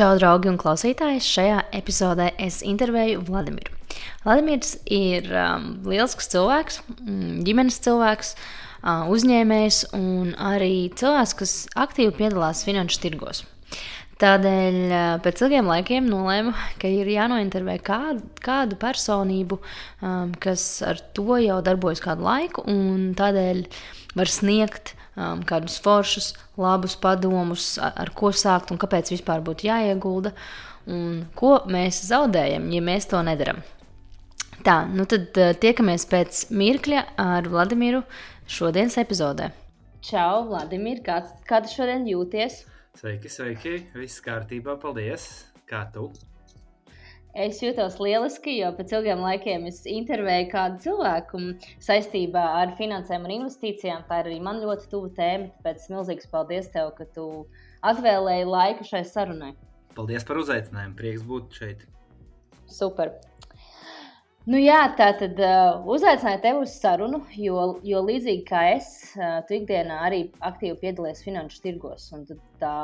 čau, draugi un klausītāji! Šajā epizodē es intervēju Vladimiru. Vladimirs ir um, lielisks cilvēks, mm, ģimenes cilvēks, uh, uzņēmējs un arī cilvēks, kas aktīvi piedalās finanšu tirgos. Tādēļ uh, pēc ilgiem laikiem nolēmu, ka ir jānointervē kādu, kādu personību, um, kas ar to jau darbojas kādu laiku, un tādēļ var sniegt um, kādus foršus, labus padomus, ar, ar ko sākt un kāpēc vispār būtu jāiegulda, un ko mēs zaudējam, ja mēs to nedaram. Tā, nu tad uh, tiekamies pēc mirkļa ar Vladimiru šodienas epizodē. Čau, Vladimir, kā, kā tu šodien jūties? Sveiki, sveiki, viss kārtībā, paldies! Kā tu? Es jūtos lieliski, jo pēc ilgiem laikiem es intervēju kādu cilvēku saistībā ar finansēm un investīcijām. Tā ir arī man ļoti tuva tēma. Tāpēc milzīgs paldies tev, ka tu atvēlēji laiku šai sarunai. Paldies par uzaicinājumu. Prieks būt šeit. Super. Nu, jā, tā tad uh, uzaicināju tevi uz sarunu, jo, jo līdzīgi kā es, uh, tu ikdienā arī aktīvi piedalies finanšu tirgos. Tā,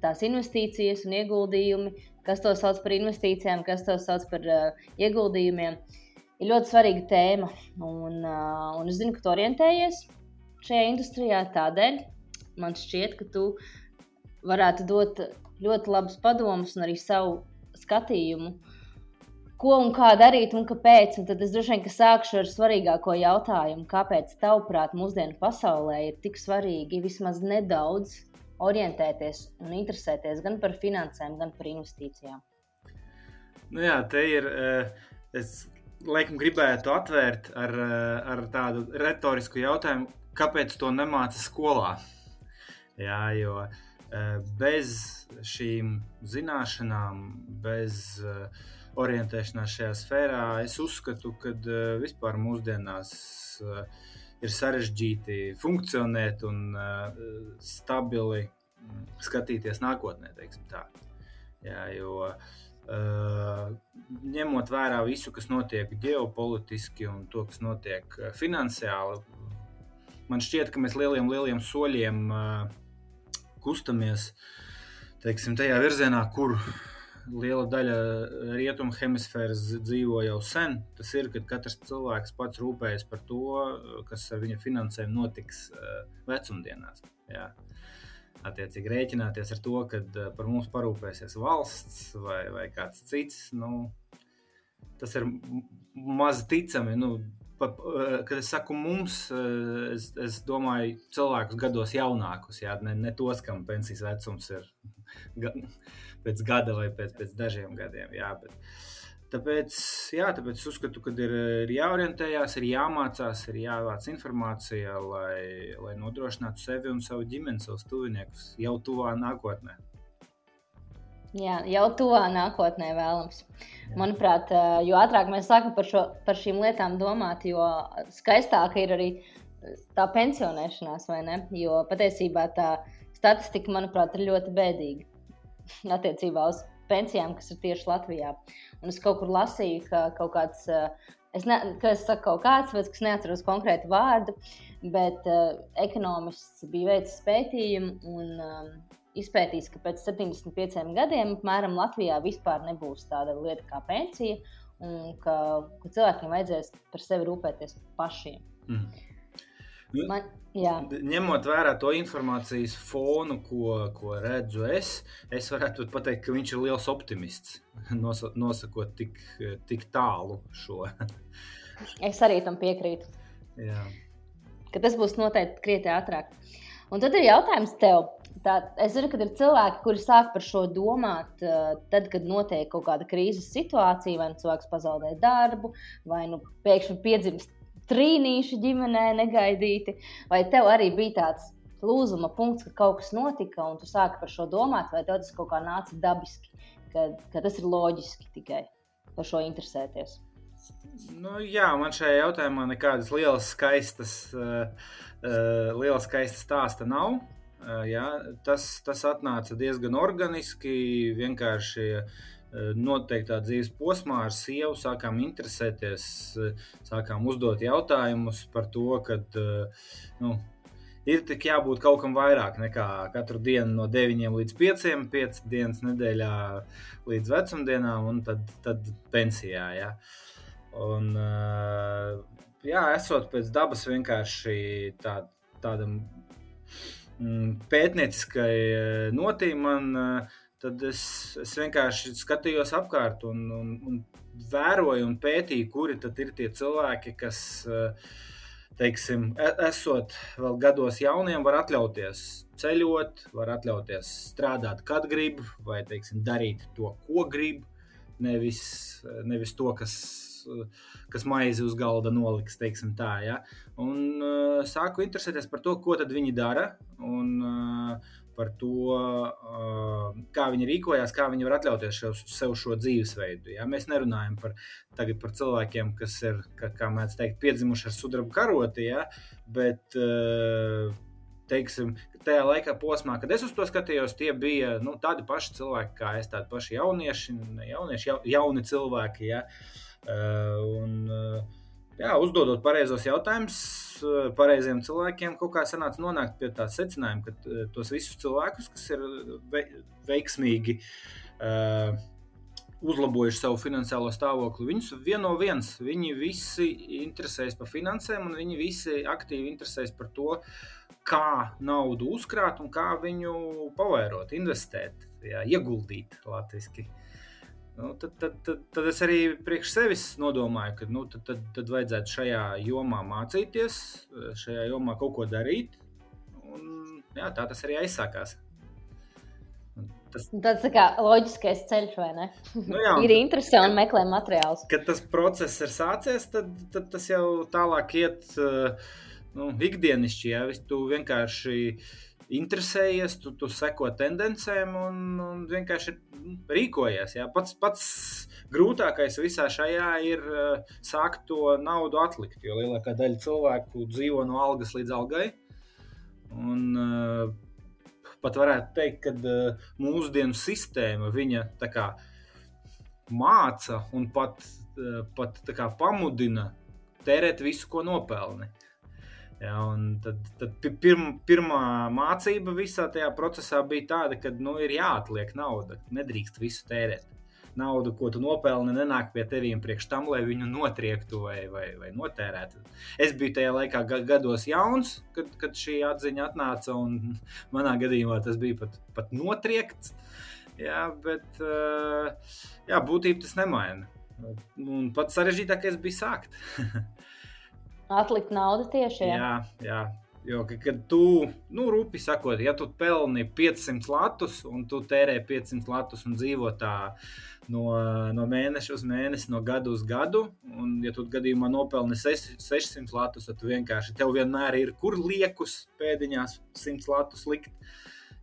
tās investīcijas un ieguldījumi kas to sauc par investīcijām, kas to sauc par uh, ieguldījumiem, ir ļoti svarīga tēma. Un, uh, un es zinu, ka tu orientējies šajā industrijā tādēļ. Man šķiet, ka tu varētu dot ļoti labus padomus un arī savu skatījumu, ko un kā darīt un kāpēc. Un tad es droši vien sākšu ar svarīgāko jautājumu, kāpēc tavuprāt mūsdienu pasaulē ir tik svarīgi vismaz nedaudz orientēties un interesēties gan par finansēm, gan par investīcijām? Nu jā, te ir. Eh, es laikam gribētu atvērt ar, eh, ar tādu retorisku jautājumu, kāpēc to nemāca skolā? Jā, jo eh, bez šīm zināšanām, bez orientēšanās šajā sfērā, es uzskatu, ka vispār mūsdienās ir sarežģīti funkcionēt un uh, stabili mm, skatīties nākotnē. Jā, jo, uh, ņemot vērā visu, kas notiek ģeopolitiski un to, kas notiek uh, finansiāli, man šķiet, ka mēs lieliem, lieliem soļiem uh, kustamies teiksim, tajā virzienā, kur liela daļa rietumu hemisfēras dzīvo jau sen. Tas ir, kad katrs cilvēks pats rūpējas par to, kas ar viņa finansēm notiks uh, vecumdienās. Jā. Attiecīgi rēķināties ar to, ka par mums parūpēsies valsts vai, vai kāds cits. Nu, tas ir maz ticami. Nu, pa, kad es saku mums, es, es domāju cilvēkus gados jaunākus, jā, ne, ne tos, kam pensijas vecums ir pēc gada vai pēc, pēc dažiem gadiem. Jā, bet, tāpēc, jā, tāpēc es uzskatu, ka ir, ir jāorientējās, ir jāmācās, ir jāvāc informācija, lai, lai nodrošinātu sevi un savu ģimeni, savus tuviniekus jau tuvā nākotnē. Jā, jau tuvā nākotnē vēlams. Jā. Manuprāt, jo ātrāk mēs sākam par, šo, par šīm lietām domāt, jo skaistāka ir arī tā pensionēšanās, vai ne? Jo patiesībā tā statistika, manuprāt, ir ļoti bēdīga. attiecībā uz pensijām, kas ir tieši Latvijā. Un es kaut kur lasīju, ka kaut kāds, eh, es, ne, ka es saku kaut kāds, bet es neatceros konkrētu vārdu, bet uh, ekonomists bija veicis pētījumu un um, izpētījis, ka pēc 75 gadiem apmēram Latvijā vispār nebūs tāda lieta kā pensija, un ka, ka cilvēkiem vajadzēs par sevi rūpēties pašiem. Mm. Nu, Man, jā. Ņemot vērā to informācijas fonu, ko, ko redzu es, es varētu pateikt, ka viņš ir liels optimists. Nosakot tik, tik tālu šo. es arī tam piekrītu. Jā. Ka tas būs noteikti krietni ātrāk. Un tad ir jautājums tev. Tā, es zinu, ka ir cilvēki, kuri sāk par šo domāt, tad, kad notiek kaut kāda krīzes situācija, vai nu cilvēks pazaudē darbu, vai nu pēkšņi piedzimst trīnīši ģimenē negaidīti, vai tev arī bija tāds lūzuma punkts, ka kaut kas notika, un tu sāki par šo domāt, vai tev tas kaut kā nāca dabiski, ka, ka tas ir loģiski tikai par šo interesēties? Nu, jā, man šajā jautājumā nekādas lielas, skaistas, uh, uh, lielas skaistas stāsta nav. Uh, jā, tas, tas atnāca diezgan organiski. Vienkārši uh, noteiktā dzīves posmā ar sievu sākām interesēties, eh, sākām uzdot jautājumus par to, ka eh, nu, ir tik jābūt kaut kam vairāk nekā katru dienu no 9 līdz 5, 5 dienas nedēļā līdz vecumdienām, un tad, tad pensijā. Ja. Un, jā, esot pēc dabas vienkārši tā, tādam mm, pētnieciskai notīm, man, tad es, es vienkārši skatījos apkārt un, un, un vēroju un pētīju, kuri tad ir tie cilvēki, kas uh, teiksim, e, esot vēl gados jauniem, var atļauties ceļot, var atļauties strādāt, kad grib, vai teiksim, darīt to, ko grib. Nevis, nevis to, kas, kas maizi uz galda noliks, teiksim tā. Ja? Un uh, sāku interesēties par to, ko viņi dara. Un, uh, par to, kā viņi rīkojās, kā viņi var atļauties sev šo dzīvesveidu. Ja? Mēs nerunājam par, par cilvēkiem, kas ir, kā, kā mēdz teikt, piedzimuši ar sudraba karoti, ja? bet teiksim, tajā laikā posmā, kad es uz to skatījos, tie bija nu, tādi paši cilvēki, kā es, tādi paši jaunieši, jaunieši jauni cilvēki. Ja? Un, jā, uzdodot pareizos jautājumus Eh, pareiziem cilvēkiem kaut kā sanāca nonākt pie tā secinājuma, ka eh, tos visus cilvēkus, kas ir veiksmīgi uh, uzlabojuši savu finansiālo stāvokli, viņus vieno viens. Viņi visi interesējas par finansēm, un viņi visi aktīvi interesējas par to, kā naudu uzkrāt un kā viņu pavairot, investēt, jā, ieguldīt latviešu. Nu, tad, tad, tad, tad es arī priekš sevis nodomāju, ka nu, tad, tad, tad vajadzētu šajā jomā mācīties, šajā jomā kaut ko darīt. Un, jā, tā tas arī aizsākās. Tas tāds tā kā loģiskais ceļš, vai ne? Nu jā, ir interesanti meklēt materiālus. Kad tas process ir sācies, tad, tad tas jau tālāk iet nu, ikdienišķi. Ja? Tu vienkārši uh, interesējies, tu, tu seko tendencēm un, un vienkārši rīkojies. Jā. Pats, pats grūtākais visā šajā ir uh, sākt to naudu atlikt, jo lielākā daļa cilvēku dzīvo no algas līdz algai. Un, uh, pat varētu teikt, ka uh, mūsdienu sistēma viņa kā, māca un pat, pat kā, pamudina tērēt visu, ko nopelni. Ja, tad tad pirma, pirmā mācība visā tajā procesā bija tāda, ka nu, ir jāatliek nauda. Nedrīkst visu tērēt. Naudu, ko tu nopelni, nenāk pie tevis priekš tam, lai viņu notriektu vai, vai, vai notērētu. Es biju tajā laikā gados jauns, kad, kad šī atziņa atnāca, un manā gadījumā tas bija pat, pat notriekts. Jā, bet jā, būtība tas nemaina. Un pats sarežģītākais bija sākt. Atlikt naudu tieši. Jā, jā. jā. Jo, kad tu, nu, rupi sakot, ja tu pelni 500 latus un tu tērē 500 latus un dzīvo tā no, no mēneša uz mēnesi, no gada uz gadu, un ja tu gadījumā nopelni 600 latus, tad vienkārši tev vienmēr ir kur liekus pēdiņās 100 latus likt.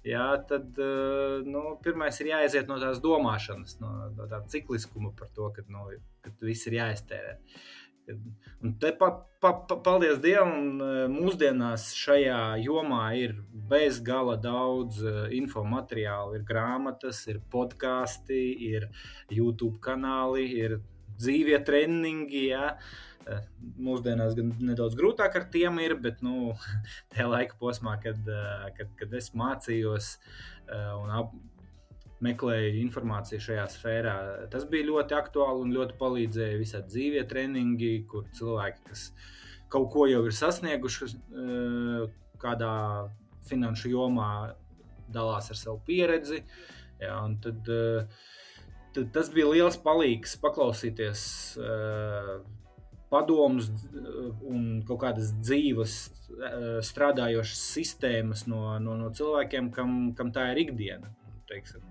Jā, tad eh, nu, pirmais ir jāiziet no tās domāšanas, no, no tā cikliskuma par to, ka, nu, viss ir jāiztērē. Uh, Un te pa, pa, pa, paldies Dievam, e, mūsdienās šajā jomā ir bezgala daudz e, infomateriālu. Ir grāmatas, ir podkāsti, ir YouTube kanāli, ir dzīvie treniņi. Ja. E, mūsdienās gan nedaudz grūtāk ar tiem ir, bet nu, tajā laika posmā, kad, kad, kad es mācījos un ap, meklēju informāciju šajā sfērā. Tas bija ļoti aktuāli un ļoti palīdzēja visādi dzīvie treniņi, kur cilvēki, kas kaut ko jau ir sasnieguši, eh, kādā finanšu jomā, dalās ar savu pieredzi. Jā, tad, eh, tad tas bija liels palīgs paklausīties eh, padomus un kaut kādas dzīves, strādājošas sistēmas no, no, no cilvēkiem, kam, kam tā ir ikdiena. Teiksim,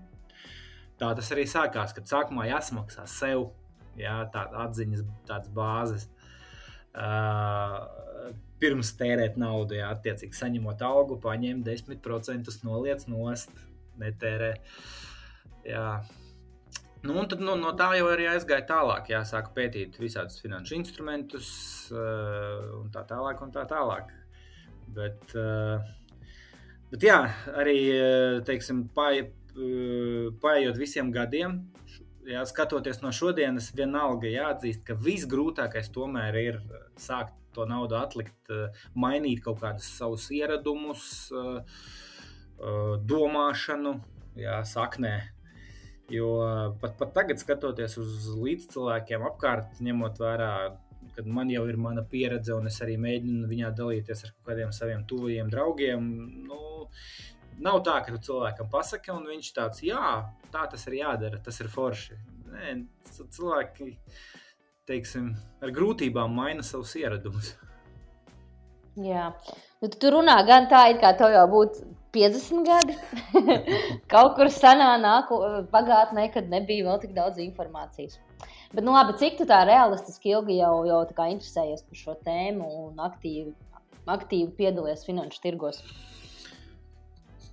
tā tas arī sākās, kad sākumā jāsamaksā sev jā, tādas atziņas, tādas bāzes. Uh, pirms tērēt naudu, jā, attiecīgi saņemot algu, paņem 10% noliec nost, netērē. Jā. Nu, tad, nu, no tā jau arī aizgāja tālāk. Jā, sāku pētīt visādus finanšu instrumentus, uh, un tā tālāk. Un tā tālāk. Bet, uh, bet jā, arī teiksim, Eh, paiet visiem gadiem, jā, skatoties no šodienas, vienalga jāatzīst, ka visgrūtākais tomēr ir sākt to naudu atlikt, mainīt kaut kādus savus ieradumus, domāšanu, jā, saknē. Jo pat, pat tagad, skatoties uz līdzcilvēkiem apkārt, ņemot vērā, kad man jau ir mana pieredze, un es arī mēģinu viņā dalīties ar kādiem saviem tuvajiem draugiem. Nu, nav tā, ka tu cilvēkam pasaki, un viņš tāds, jā, tā tas ir jādara, tas ir forši. Nē, cilvēki teiksim, ar grūtībām maina savus ieradumus. Jā, nu, tu runā gan tā, it kā tev jau būtu 50 gadi. Kaut kur senā nāku, pagātnē, kad nebija vēl tik daudz informācijas. Bet, nu, labi, cik tā realistiski ilgi jau, jau interesējies par šo tēmu un aktīvi, aktīvi piedalies finanšu tirgos? Uh,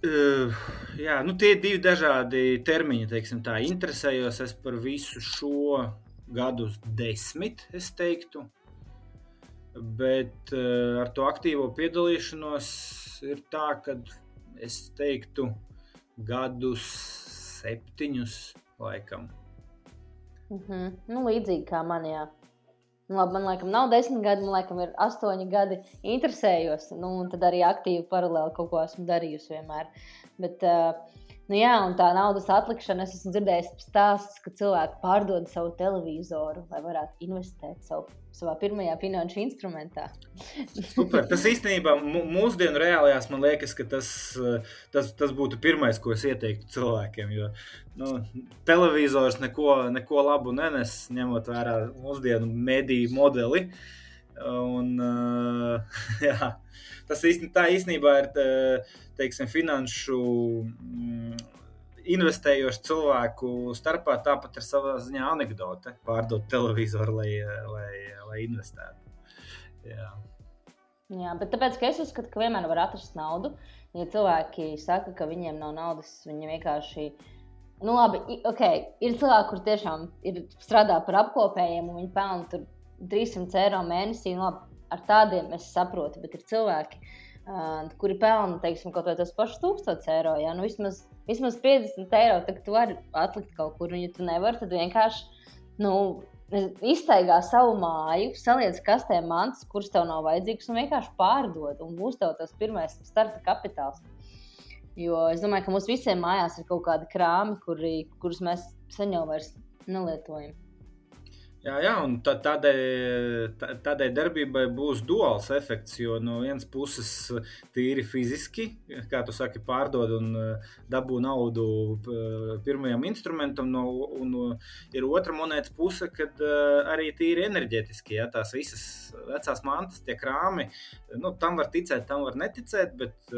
jā, nu tie ir divi dažādi termiņi. Teiksim, tā interesējos es par visu šo gadu desmit, es teiktu. Bet uh, ar to aktīvo piedalīšanos ir tā, ka es teiktu gadus septiņus laikam. Mm -hmm. nu, līdzīgi kā man, jā. Nu, labi, man liekas, nav desmit gadi, man liekas, ir astoņi gadi. Interesējos, nu, un tad arī aktīvi paralēli kaut ko esmu darījusi vienmēr. Bet, uh, Nu, jā, un tā naudas atlikšana, es esmu dzirdējis stāstus, ka cilvēki pārdod savu televizoru, lai varētu investēt savu, savā pirmajā finanšu instrumentā. Super. Tas īstenībā mūsdienu reālajās man liekas, ka tas, tas, tas būtu pirmais, ko es ieteiktu cilvēkiem. Jo nu, televizors neko, neko labu nenes, ņemot vērā mūsdienu mediju modeli. Un, jā, tas īstenībā, tā īstenībā ir. Tā, teiksim, finanšu mm, investējošu cilvēku starpā tāpat ir savā ziņā anekdote. Pārdot televizoru, lai, lai, lai investētu. Jā. Jā, bet tāpēc, es uzskatu, ka vienmēr var atrast naudu. Ja cilvēki saka, ka viņiem nav naudas, viņi vienkārši. Nu, labi, okay. ir cilvēki, kuriem tiešām ir strādā par apkopējiem, un viņi pelna 300 eiro mēnesī. Nu, labi, ar tādiem es saprotu, bet ir cilvēki, uh, kuri pelna teiksim, kaut vai tos pašus 1000 eiro. Ja? Nu, vismaz, vismaz 50 eiro, tu vari atlikt kaut kur, un ja tu nevari, tad vienkārši nu, iztaigā savu māju, saliec kastē mantas, kuras tev nav vajadzīgas, un vienkārši pārdod. Un būs tev tas pirmais starta kapitāls. Jo es domāju, ka mums visiem mājās ir kaut kādi krāmi, kuri, kurus mēs sen jau vairs nelietojam. Jā, jā un tādai, tādai darbībai būs duāls efekts, jo no vienas puses tīri fiziski, kā tu saki, pārdod un eh, dabū naudu eh, pirmajam instrumentam, no, un ir otra monētas puse, kad eh, arī tīri enerģētiski, ja tās visas vecās mantas, tie krāmi, nu, tam var ticēt, tam var neticēt, bet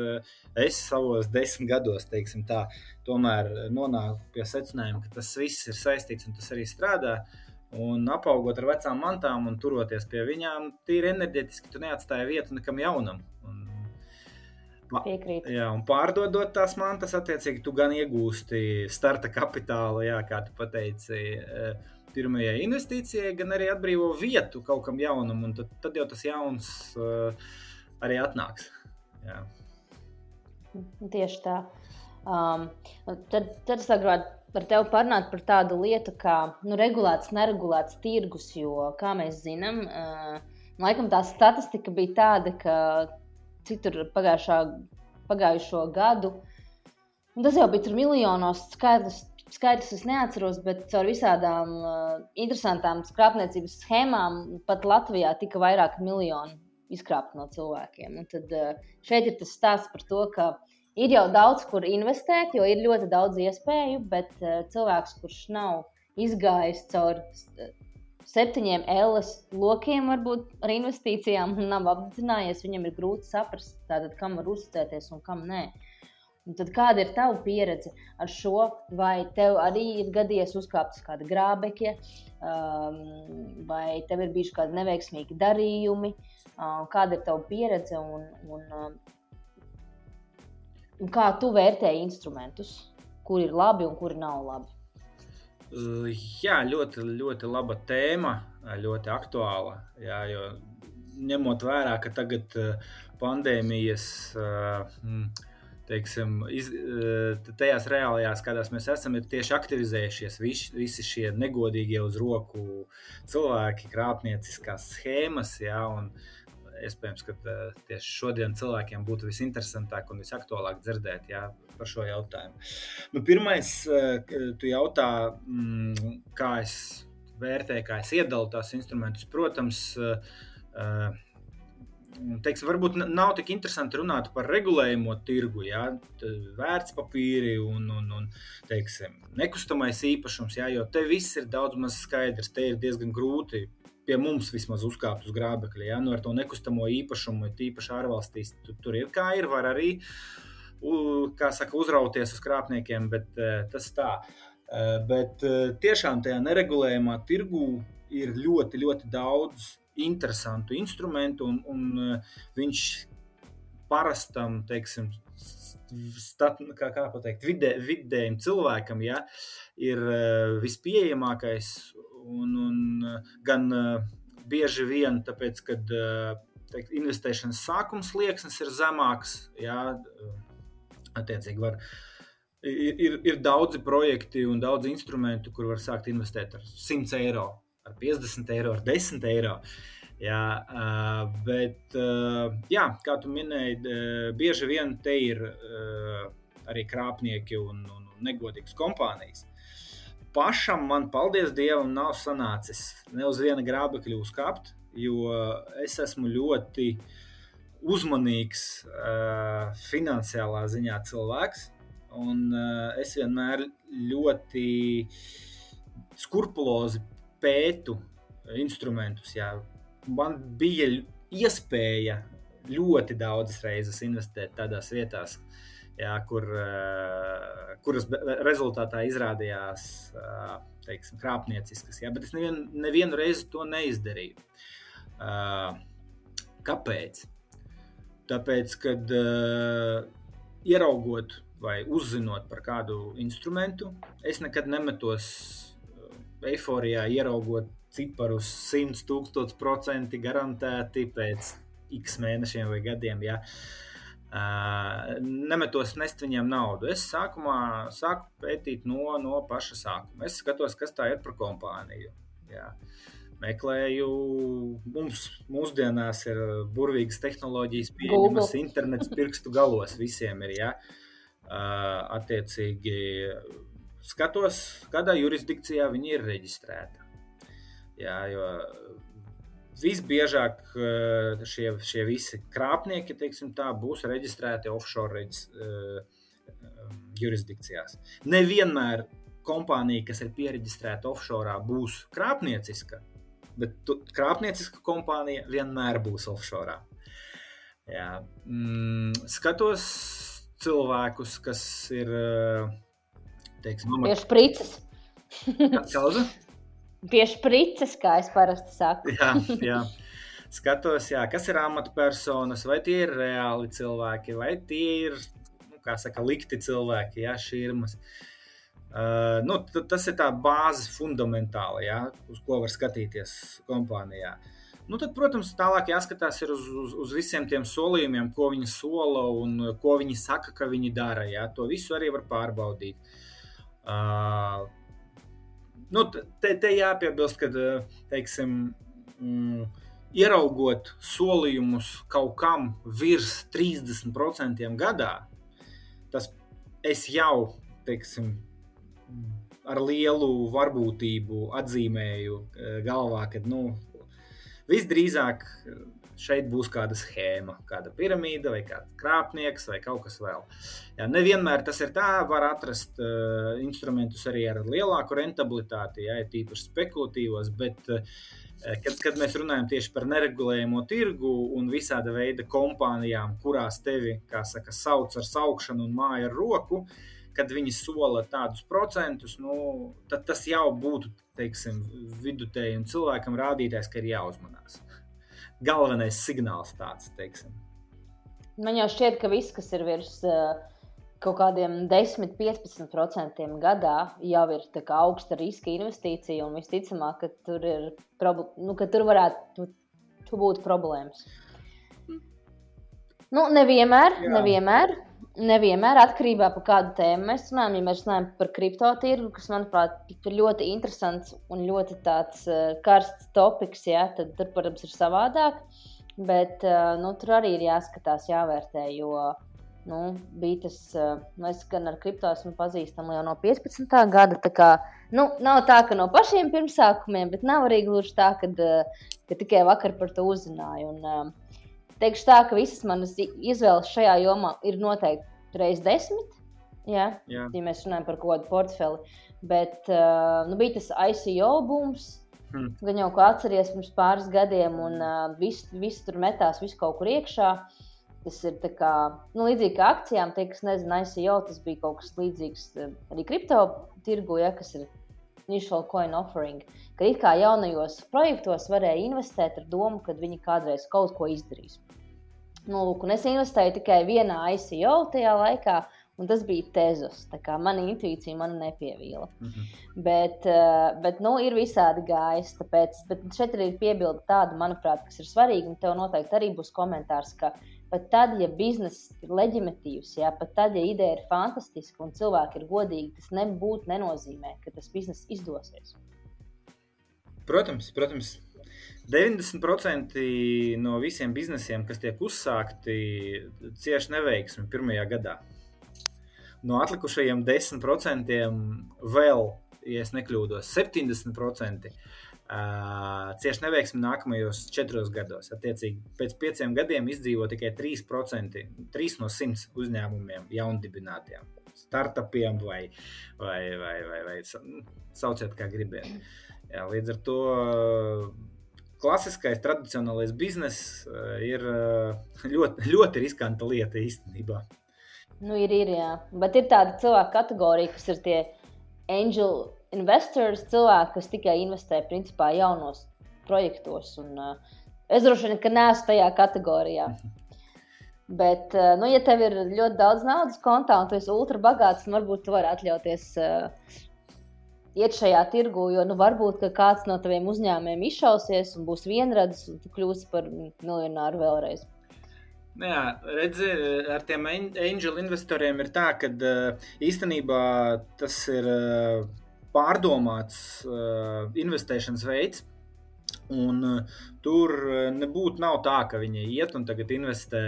es savos desmit gados, teiksim tā, tomēr nonāku pie secinājuma, ka tas viss ir saistīts un tas arī strādā. Un apaugot ar vecām mantām un turoties pie viņām, tīri enerģetiski tu neatstāji vietu nekam jaunam. Un, Piekrīt. Jā, un pārdodot tās mantas, attiecīgi, tu gan iegūsti starta kapitālu, jā, kā tu pateici, e, pirmajai investīcijai, gan arī atbrīvo vietu kaut kam jaunam, un tad, tad jau tas jauns uh, arī atnāks. Jā. Tieši tā. Um, tad, tad es gribētu par tevi parunāt par tādu lietu kā nu, regulēts, neregulēts tirgus. Jo, kā mēs zinām, laikam tā statistika bija tāda, ka citur pagājušā, pagājušo gadu, tas jau bija miljonos skaidrs. Skaidrs es neatceros, bet caur visādām uh, interesantām skrāpniecības schēmām pat Latvijā tika vairāk miljonu izkrāpt no cilvēkiem. Un tad uh, šeit ir tas stāsts par to, ka uh, ir jau daudz, kur investēt, jo ir ļoti daudz iespēju, bet uh, cilvēks, kurš nav izgājis cauri eh, septiņiem LS lokiem, varbūt ar investīcijām, un nav apzinājies, viņam ir grūti saprast, tātad, kam var uzticēties un kam nē. Un tad kāda ir tava pieredze ar šo? Vai tev arī ir gadījies uzkāpt uz kāda grābekļa, um, vai tev ir bijuši kādi neveiksmīgi darījumi? Uh, kāda ir tava pieredze un, un uh, Un kā tu vērtēji instrumentus, kuri ir labi un kuri nav labi? Uh, jā, ļoti, ļoti laba tēma, ļoti aktuāla. Jā, jo ņemot vērā, ka tagad uh, pandēmijas uh, mm, teiksim, iz, tajās reālajās, kādās mēs esam, ir tieši aktivizējušies visi, visi šie negodīgie uz roku cilvēki, krāpnieciskās schēmas. Jā, un, iespējams, ka tieši šodien cilvēkiem būtu visinteresantāk un visaktuālāk dzirdēt jā, par šo jautājumu. Nu, pirmais, tu jautā, mm, kā es vērtēju, kā es iedalu tās instrumentus. Protams, teiksim, varbūt nav tik interesanti runāt par regulējumu tirgu, ja, vērtspapīri un, un, un teiksim, nekustamais īpašums, ja, jo te viss ir daudz maz skaidrs. Te ir diezgan grūti pie mums vismaz uzkāpt uz grābekļa. Ja? Nu, ar to nekustamo īpašumu, tīpaši ārvalstīs, tu, tur ir kā ir. Var arī saka, uzrauties uz krāpniekiem, bet tas tā. Bet tiešām tajā neregulējumā tirgū ir ļoti, ļoti daudz interesantu instrumentu, un, un viņš parastam, teiksim, stat, kā, kā pateikt, vidē, vidējiem cilvēkam ja, ir vispieejamākais Un, un gan bieži vien tāpēc, ka teikt, investēšanas sākums liekas ir zemāks, jā, attiecīgi var. Ir, ir, ir daudzi projekti un daudz instrumentu, kur var sākt investēt ar 100 eiro, ar 50 eiro, ar 10 eiro. Jā, bet, jā, kā tu minēji, bieži vien te ir arī krāpnieki un, un negodīgas kompānijas pašam man, paldies Dievam, nav sanācis ne uz viena grābekļa uzkāpt, jo es esmu ļoti uzmanīgs uh, finansiālā ziņā cilvēks. Un uh, es vienmēr ļoti skrupulozi pētu instrumentus. Jā. Man bija iespēja ļoti daudzas reizes investēt tādās vietās, jā, kur, uh, kuras rezultātā izrādījās uh, teiksim, krāpnieciskas. Jā, bet es nevienu, nevienu reizi to neizdarīju. Uh, kāpēc? Tāpēc, kad ieraugot vai uzzinot par kādu instrumentu, es nekad nemetos eiforijā, ieraugot ciparus 100, 1000% garantēti pēc x mēnešiem vai gadiem. Ja. Uh, nemetos nest viņiem naudu. Es sākumā sāku pētīt no, no paša sākuma. Es skatos, kas tā ir par kompāniju. Jā. Meklēju, mums mūsdienās ir burvīgas tehnoloģijas, pieejamas internets pirkstu galos visiem ir. Uh, attiecīgi, skatos, kādā jurisdikcijā viņi ir reģistrēti. Jā, jo Visbiežāk eh, šie, šie visi krāpnieki tā, būs reģistrēti offshore reģis, uh, jurisdikcijās. Nevienmēr kompānija, kas ir pieregistrēta offshore, būs krāpnieciska, bet tu, krāpnieciska kompānija vienmēr būs offshore. Jā. Mm, skatos cilvēkus, kas ir. Eh, teiksim, Pie sprites. Kāda? Pie sprites, kā es parasti saku. jā, jā. Skatos, jā, kas ir amatpersonas, vai tie ir reāli cilvēki, vai tie ir, nu, saka, likti cilvēki, jā, šīrmas. Uh, nu, tas ir tā bāze fundamentāli, jā, uz ko var skatīties kompānijā. Nu, tad, protams, tālāk jāskatās uz, uz, uz visiem tiem solījumiem, ko viņi sola un ko viņi saka, ka viņi dara. Jā. To visu arī var pārbaudīt. Uh, nu, te, te jāpiebilst, ka teiksim, mm, ieraugot solījumus kaut kam virs 30% gadā, tas jau teiksim, ar lielu varbūtību atzīmēju galvā, ka nu, visdrīzāk šeit būs kāda schēma, kāda piramīda, vai kāds krāpnieks, vai kaut kas vēl. Jā, nevienmēr tas ir tā, var atrast uh, instrumentus arī ar lielāku rentabilitāti, ja tīpaši spekulatīvos, bet uh, kad, kad mēs runājam tieši par neregulējumu tirgu un visāda veida kompānijām, kurās tevi, kā saka, sauc ar saukšanu un māja ar roku, kad viņi sola tādus procentus, nu, tad tas jau būtu teiksim, vidutējiem cilvēkam rādītājs, ka ir jāuzmanās galvenais signāls tāds. Teiksim. Man jau šķiet, ka viss, kas ir virs uh, kaut kādiem 10, 15% gadā, jau ir augsta riska investīcija. Un visticamāk, ka tur, ir, nu, ka tur varētu būt problēmas. Nu, nevienmēr, Jā. nevienmēr nevienmēr atkarībā no kāda tēma mēs runājam. Ja mēs runājam par kripto tirgu, kas, manuprāt, ir ļoti interesants un ļoti tāds uh, karsts topoks, ja, tad tur, protams, ir savādāk. Bet nu, tur arī ir jāskatās, jāvērtē, jo nu, bija tas, nu, es gan ar kripto esmu pazīstama jau no 15. gada. Kā, nu, nav tā, ka no pašiem pirmsākumiem, bet nav arī gluži tā, ka, ka tikai vakar par to uzzināju. Un, teikšu tā, ka visas manas izvēles šajā jomā ir noteikti reizes desmit. Jā, jā. ja mēs runājam par kādu portfeli. Bet uh, nu, bija tas ICO booms. Hmm. Gan jau, ko atceries pirms pāris gadiem, un uh, viss vis tur metās, viss kaut kur iekšā. Tas ir kā, nu, līdzīgi kā akcijām, tie, kas nezina, ICO, tas bija kaut kas līdzīgs arī kripto tirgu, ja, kas ir initial coin offering. Ka it kā jaunajos projektos varēja investēt ar domu, ka viņi kādreiz kaut ko izdarīs. Nu, lūk, es investēju tikai vienā ICO tajā laikā, Un tas bija tezos. Mana intuīcija man nepievīla. Mm -hmm. Bet, uh, bet nu, ir visādi gājis. Tāpēc, bet šeit arī ir piebilde tāda, manuprāt, kas ir svarīga. Un tev noteikti arī būs komentārs, ka pat tad, ja bizness ir leģitīvs, ja pat tad, ja ideja ir fantastiska un cilvēki ir godīgi, tas nebūtu nenozīmē, ka tas bizness izdosies. Protams, protams. 90% no visiem biznesiem, kas tiek uzsākti, cieši neveiksmi pirmajā gadā no atlikušajiem 10% vēl, ja nekļūdos, 70% uh, cieši neveiksmi nākamajos četros gados. Attiecīgi, pēc pieciem gadiem izdzīvo tikai 3%, 3 no 100 uzņēmumiem jaundibinātiem, startupiem vai, vai, vai, vai, vai sauciet, kā gribiet. Jā, līdz ar to klasiskais, tradicionālais bizness ir ļoti, ļoti riskanta lieta īstenībā. Nu, ir, ir, jā. Bet ir tāda cilvēka kategorija, kas ir tie angel investors, cilvēki, kas tikai investē principā jaunos projektos. Un, uh, es droši vien, ka neesmu tajā kategorijā. Bet, uh, nu, ja tev ir ļoti daudz naudas kontā un tu esi ultra bagāts, tad varbūt tu vari atļauties uh, iet šajā tirgu, jo nu, varbūt kāds no taviem uzņēmumiem izšausies un būs vienradis, un tu kļūsi par miljonāru vēlreiz. Nu jā, redzi, ar tiem angel investoriem ir tā, ka īstenībā tas ir pārdomāts eh, investēšanas veids. Un tur nebūtu nav tā, ka viņi iet un tagad investē,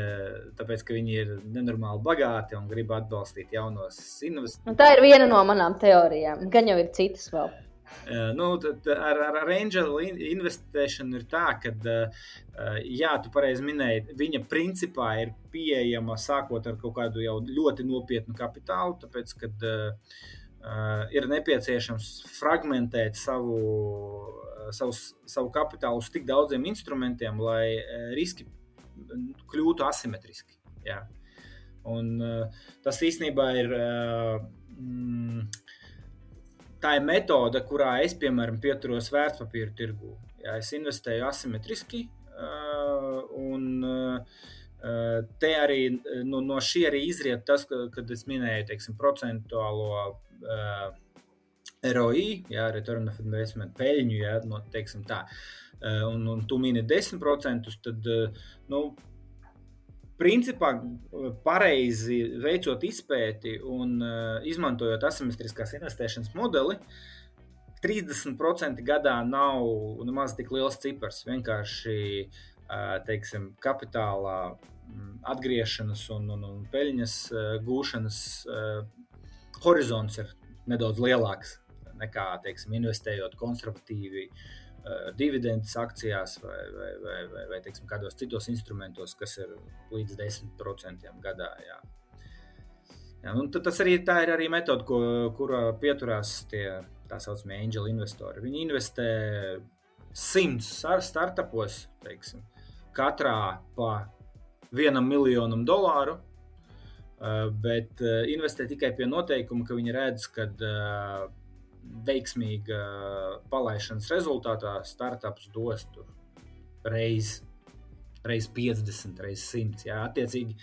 tāpēc ka viņi ir nenormāli bagāti un grib atbalstīt jaunos investorus. Tā ir viena no manām teorijām. Gan jau ir citas vēl. Uh, nu, ar, ar, ar angel investēšanu ir tā, ka, uh, jā, tu pareizi minēji, viņa principā ir pieejama sākot ar kaut kādu jau ļoti nopietnu kapitālu, tāpēc, kad uh, ir nepieciešams fragmentēt savu, savu, savu kapitālu uz tik daudziem instrumentiem, lai riski kļūtu asimetriski. Jā. Un, tas īstenībā ir. Mm, tā ir metode, kurā es, piemēram, pieturos vērtspapīra tirgū. Jā, es investēju asimetriski, un te arī no, no šī arī izriet tas, ka, kad es minēju teiksim, procentuālo ROI, jā, return of investment, peļņu, jā, no, teiksim tā, uh, un, un tu mini 10%, tad, uh, nu, principā pareizi veicot izpēti un uh, izmantojot asimetriskās investēšanas modeli, 30% gadā nav nemaz tik liels cipars. Vienkārši uh, teiksim, kapitālā mm, atgriešanas un, un, un peļņas uh, gūšanas horizonts ir nedaudz lielāks nekā teiksim, investējot konservatīvi Eh, dividendus akcijās vai, vai, vai, vai, vai teiksim, kādos citos instrumentos, kas ir līdz 10% gadā. Jā. Jā, tas arī ir arī metode, ko, kurā pieturās tie tā saucamie angel investori. Viņi investē simts startupos, teiksim, katrā pa vienam miljonam dolāru, bet eh, investē tikai pie noteikuma, ka viņi redz, ka veiksmīga palaišanas rezultātā startups dos reizes reiz 50, reiz 100. Jā. Attiecīgi,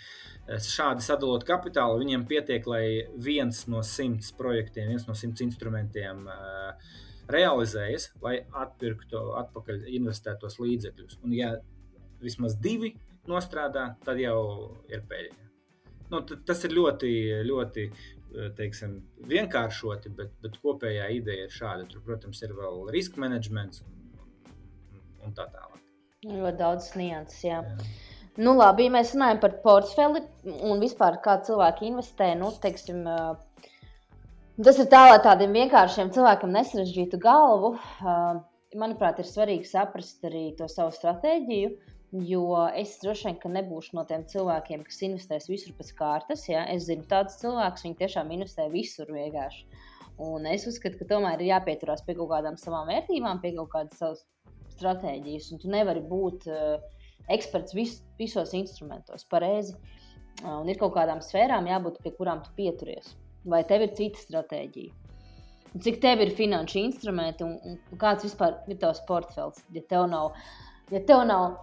šādi sadalot kapitālu, viņiem pietiek, lai viens no simts projektiem, viens no simts instrumentiem uh, realizējas, lai atpirktu atpakaļ investētos līdzekļus. Un, ja vismaz divi nostrādā, tad jau ir peļņa. Nu, tas ir ļoti, ļoti Eh, teiksim, vienkāršoti, bet, bet kopējā ideja ir šāda. Tur, protams, ir vēl riska menedžments un, un tā tālāk. Ļoti daudz nianses, jā. jā. Nu, labi, ja mēs runājam par portfeli un vispār kā cilvēki investē, nu, teiksim, tas ir tā, lai tādiem vienkāršiem cilvēkiem nesarežģītu galvu. Manuprāt, ir svarīgi saprast arī to savu stratēģiju, jo es droši vien nebūšu no tiem cilvēkiem, kas investēs visur pēc kārtas. Ja? Es zinu tādus cilvēkus, viņi tiešām investē visur vienkārši. Un es uzskatu, ka tomēr ir jāpieturās pie kaut kādām savām vērtībām, pie kaut kādas savas stratēģijas. Un tu nevari būt uh, eksperts vis, visos instrumentos, pareizi. Un ir kaut kādām sfērām jābūt, pie kurām tu pieturies. Vai tev ir cita stratēģija? Cik tev ir finanšu instrumenti un, un kāds vispār ir tavs portfels? Ja tev nav, ja tev nav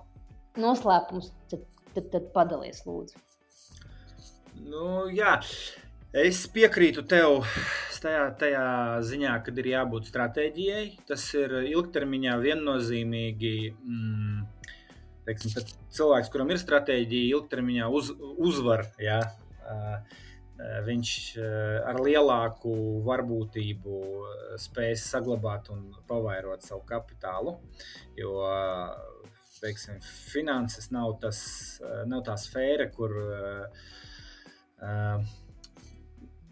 noslēpums, tad, tad, tad padalies lūdzu. Nu, jā, es piekrītu tev tajā, tajā ziņā, kad ir jābūt stratēģijai. Tas ir ilgtermiņā viennozīmīgi. Mm, teiksim, cilvēks, kuram ir stratēģija, ilgtermiņā uz, uzvar. Ja, viņš ar lielāku varbūtību spēs saglabāt un pavairot savu kapitālu. Jo teiksim, finanses nav, tas, nav tā sfēra, kur,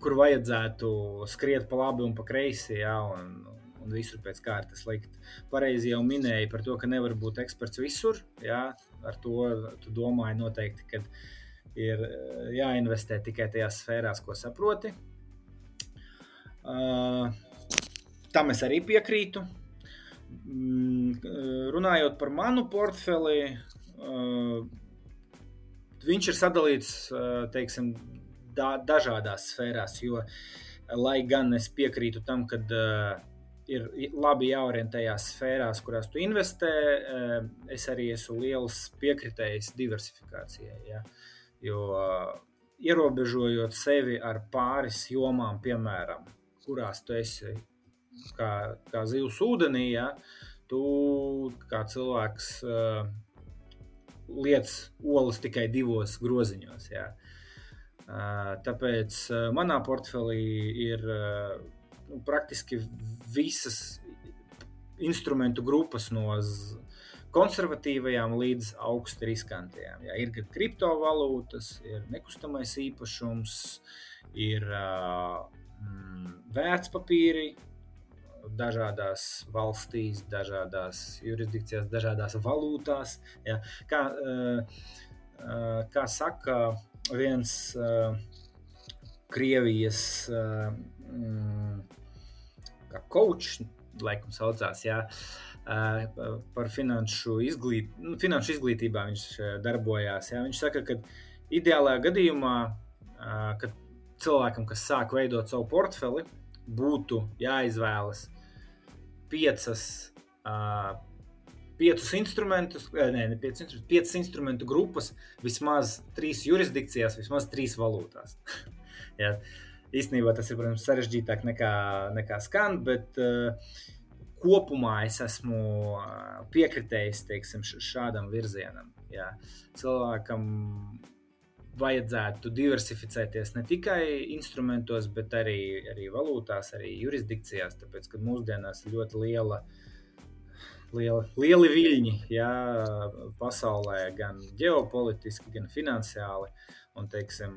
kur vajadzētu skriet pa labi un pa kreisi. Ja, un, un visur pēc kārtas likt. Pareizi jau minēja par to, ka nevar būt eksperts visur. Jā, ar to tu domāji noteikti, ka ir eh, jāinvestē tikai tajās sfērās, ko saproti. Uh, tam es arī piekrītu. Runājot par manu portfeli, viņš ir sadalīts teiksim, da, dažādās sfērās. Jo, lai gan es piekrītu tam, ka ir labi jāorientējās sfērās, kurās tu investē. Es arī esmu liels piekritējs diversifikācijai. Ja? Jo ierobežojot sevi ar pāris jomām, piemēram, kurās tu esi kā, kā zivs ūdenī, ja? tu kā cilvēks uh, liec olas tikai divos groziņos. Ja? Uh, tāpēc uh, manā portfelī ir uh, praktiski visas instrumentu grupas no konservatīvajām līdz augstu riskantajām. Jā, ir gan kriptovalūtas, ir nekustamais īpašums, ir mm, vērtspapīri dažādās valstīs, dažādās jurisdikcijās, dažādās valūtās. Jā. Kā, kā saka viens Krievijas mm, coach, laikam saucās, jā, par finanšu, izglīt, nu, finanšu izglītībā viņš darbojās. Jā. Viņš saka, ka ideālajā gadījumā, kad cilvēkam, kas sāk veidot savu portfeli, būtu jāizvēlas piecas, piecus instrumentus, ne, ne piecus instrumentus, piecas instrumentu grupas, vismaz trīs jurisdikcijās, vismaz trīs valūtās. ja. Īstenībā tas ir, protams, sarežģītāk nekā, nekā skan, bet uh, kopumā es esmu piekritējis teiksim, šādam virzienam. Jā. Cilvēkam vajadzētu diversificēties ne tikai instrumentos, bet arī, arī valūtās, arī jurisdikcijās, tāpēc ka mūsdienās ir ļoti liela. Liela, lieli viļņi jā, pasaulē, gan ģeopolitiski, gan finansiāli. Un, teiksim,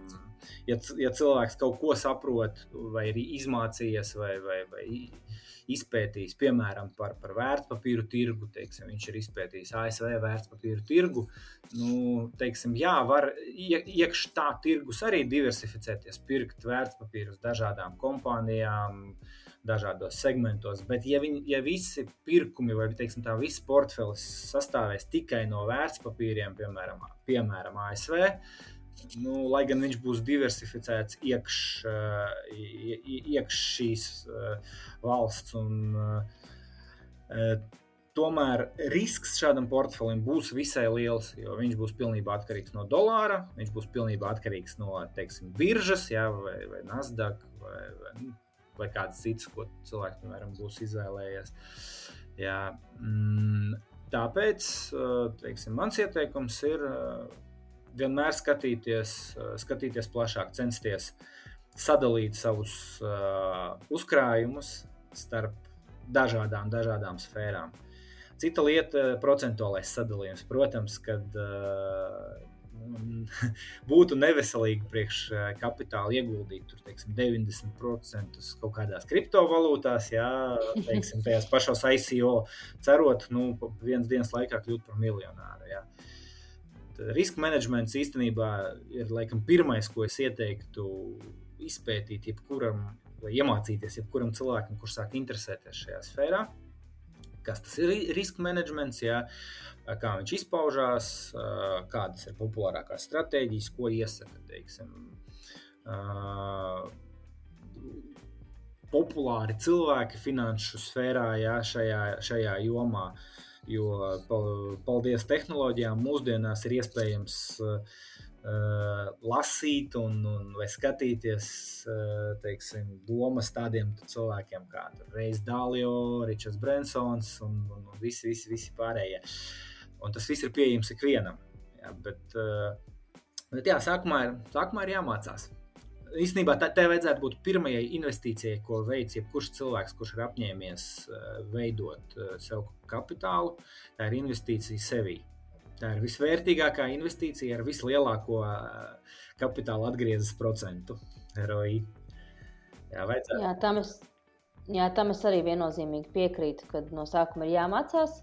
ja, ja cilvēks kaut ko saprot, vai ir izmācījies, vai, vai, vai izpētījis, piemēram, par, par vērtspapīru tirgu, teiksim, viņš ir izpētījis ASV vērtspapīru tirgu, nu, teiksim, jā, var iekšā tā tirgus arī diversificēties, pirkt vērtspapīrus dažādām kompānijām. Dažādos segmentos, bet, ja, viņi, ja visi pirkumi vai teiksim, tā, viss portfelis sastāvēs tikai no vērtspapīriem, piemēram, piemēram ASV, nu, lai gan viņš būs diversificēts iekš, iekš šīs valsts. Un, tomēr risks šādam portfelim būs visai liels, jo viņš būs pilnībā atkarīgs no dolāra, viņš būs pilnībā atkarīgs no teiksim, biržas, jā, vai, vai Nasdaq, vai, vai, nu, vai kādas citas, ko cilvēks piemēram, būs izvēlējies. Jā, mm, tāpēc teiksim, mans ieteikums ir vienmēr skatīties, eh, skatīties plašāk, censties sadalīt savus uh, uzkrājumus starp dažādām, dažādām sfērām. Cita lieta - procentuālais sadalījums. Protams, kad uh, būtu neveselīgi priekš kapitāla ieguldīt tur, teiksim, 90% kaut kādās kriptovalūtās, jā, teiksim, tajās pašās ICO, cerot, nu, vienas dienas laikā kļūt par miljonāru. Jā. Riska menedžments īstenībā ir laikam pirmais, ko es ieteiktu izpētīt jebkuram vai iemācīties jebkuram cilvēkam, kurš sāk interesēties šajā sfērā. Kas tas ir riska menedžments, jā, kā viņš izpaužās, kādas ir populārākās stratēģijas, ko iesaka. Teiksim, populāri cilvēki finanšu sfērā, jā, šajā, šajā jomā. Jo, paldies tehnoloģijām, mūsdienās ir iespējams uh, lasīt un, un skatīties uh, teiksim, domas tādiem cilvēkiem kā Reis Dālio, Ričards Brensons un, un, un visi, visi, visi pārējie. Un tas viss ir pieejams ikvienam. Jā, bet, uh, bet jā, sākumā, ir, sākumā ir jāmācās. Īstenībā tā, tā vajadzētu būt pirmajai investīcijai, ko veids jebkurš cilvēks, kurš ir apņēmies uh, veidot uh, sev kapitālu. Tā ir investīcija sevī. Tā ir visvērtīgākā investīcija ar vislielāko kapitāla atgriezes procentu ROI. Jā, vajadzētu. jā, tam, es, jā, tam es arī viennozīmīgi piekrītu, ka no sākuma ir jāmācās.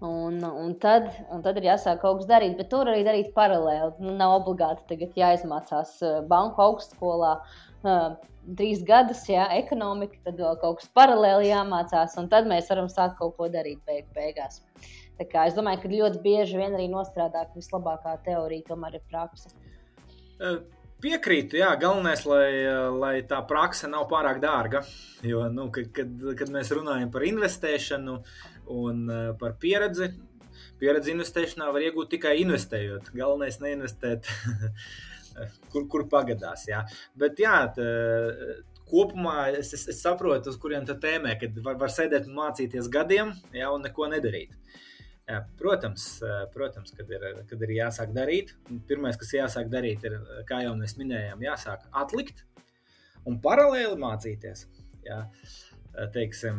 Un, un, tad, un tad ir jāsāk kaut kas darīt, bet tur arī darīt paralēli. Nu, nav obligāti tagad jāizmācās banku augstskolā uh, trīs gadus, jā, ekonomika, tad vēl kaut kas paralēli jāmācās, un tad mēs varam sākt kaut ko darīt beig beigās. Es domāju, ka ļoti bieži vien arī nostrādā, ka vislabākā teorija tomēr ir praksa. Piekrītu, jā, galvenais, lai, lai tā praksa nav pārāk dārga. Jo, nu, kad, kad, kad mēs runājam par investēšanu un par pieredzi, pieredzi investēšanā var iegūt tikai investējot. Galvenais neinvestēt, kur, kur pagadās. Jā. Bet, jā, tā, kopumā es, es, es saprotu, uz kuriem tā tēmē, kad var, var sēdēt un mācīties gadiem, jā, un neko nedarīt. Uh, Protams, protams kad, ir, kad ir jāsāk darīt, pirmais, kas jāsāk darīt, ir, kā jau mēs minējām, jāsāk atlikt un paralēli mācīties. Jā. Teiksim,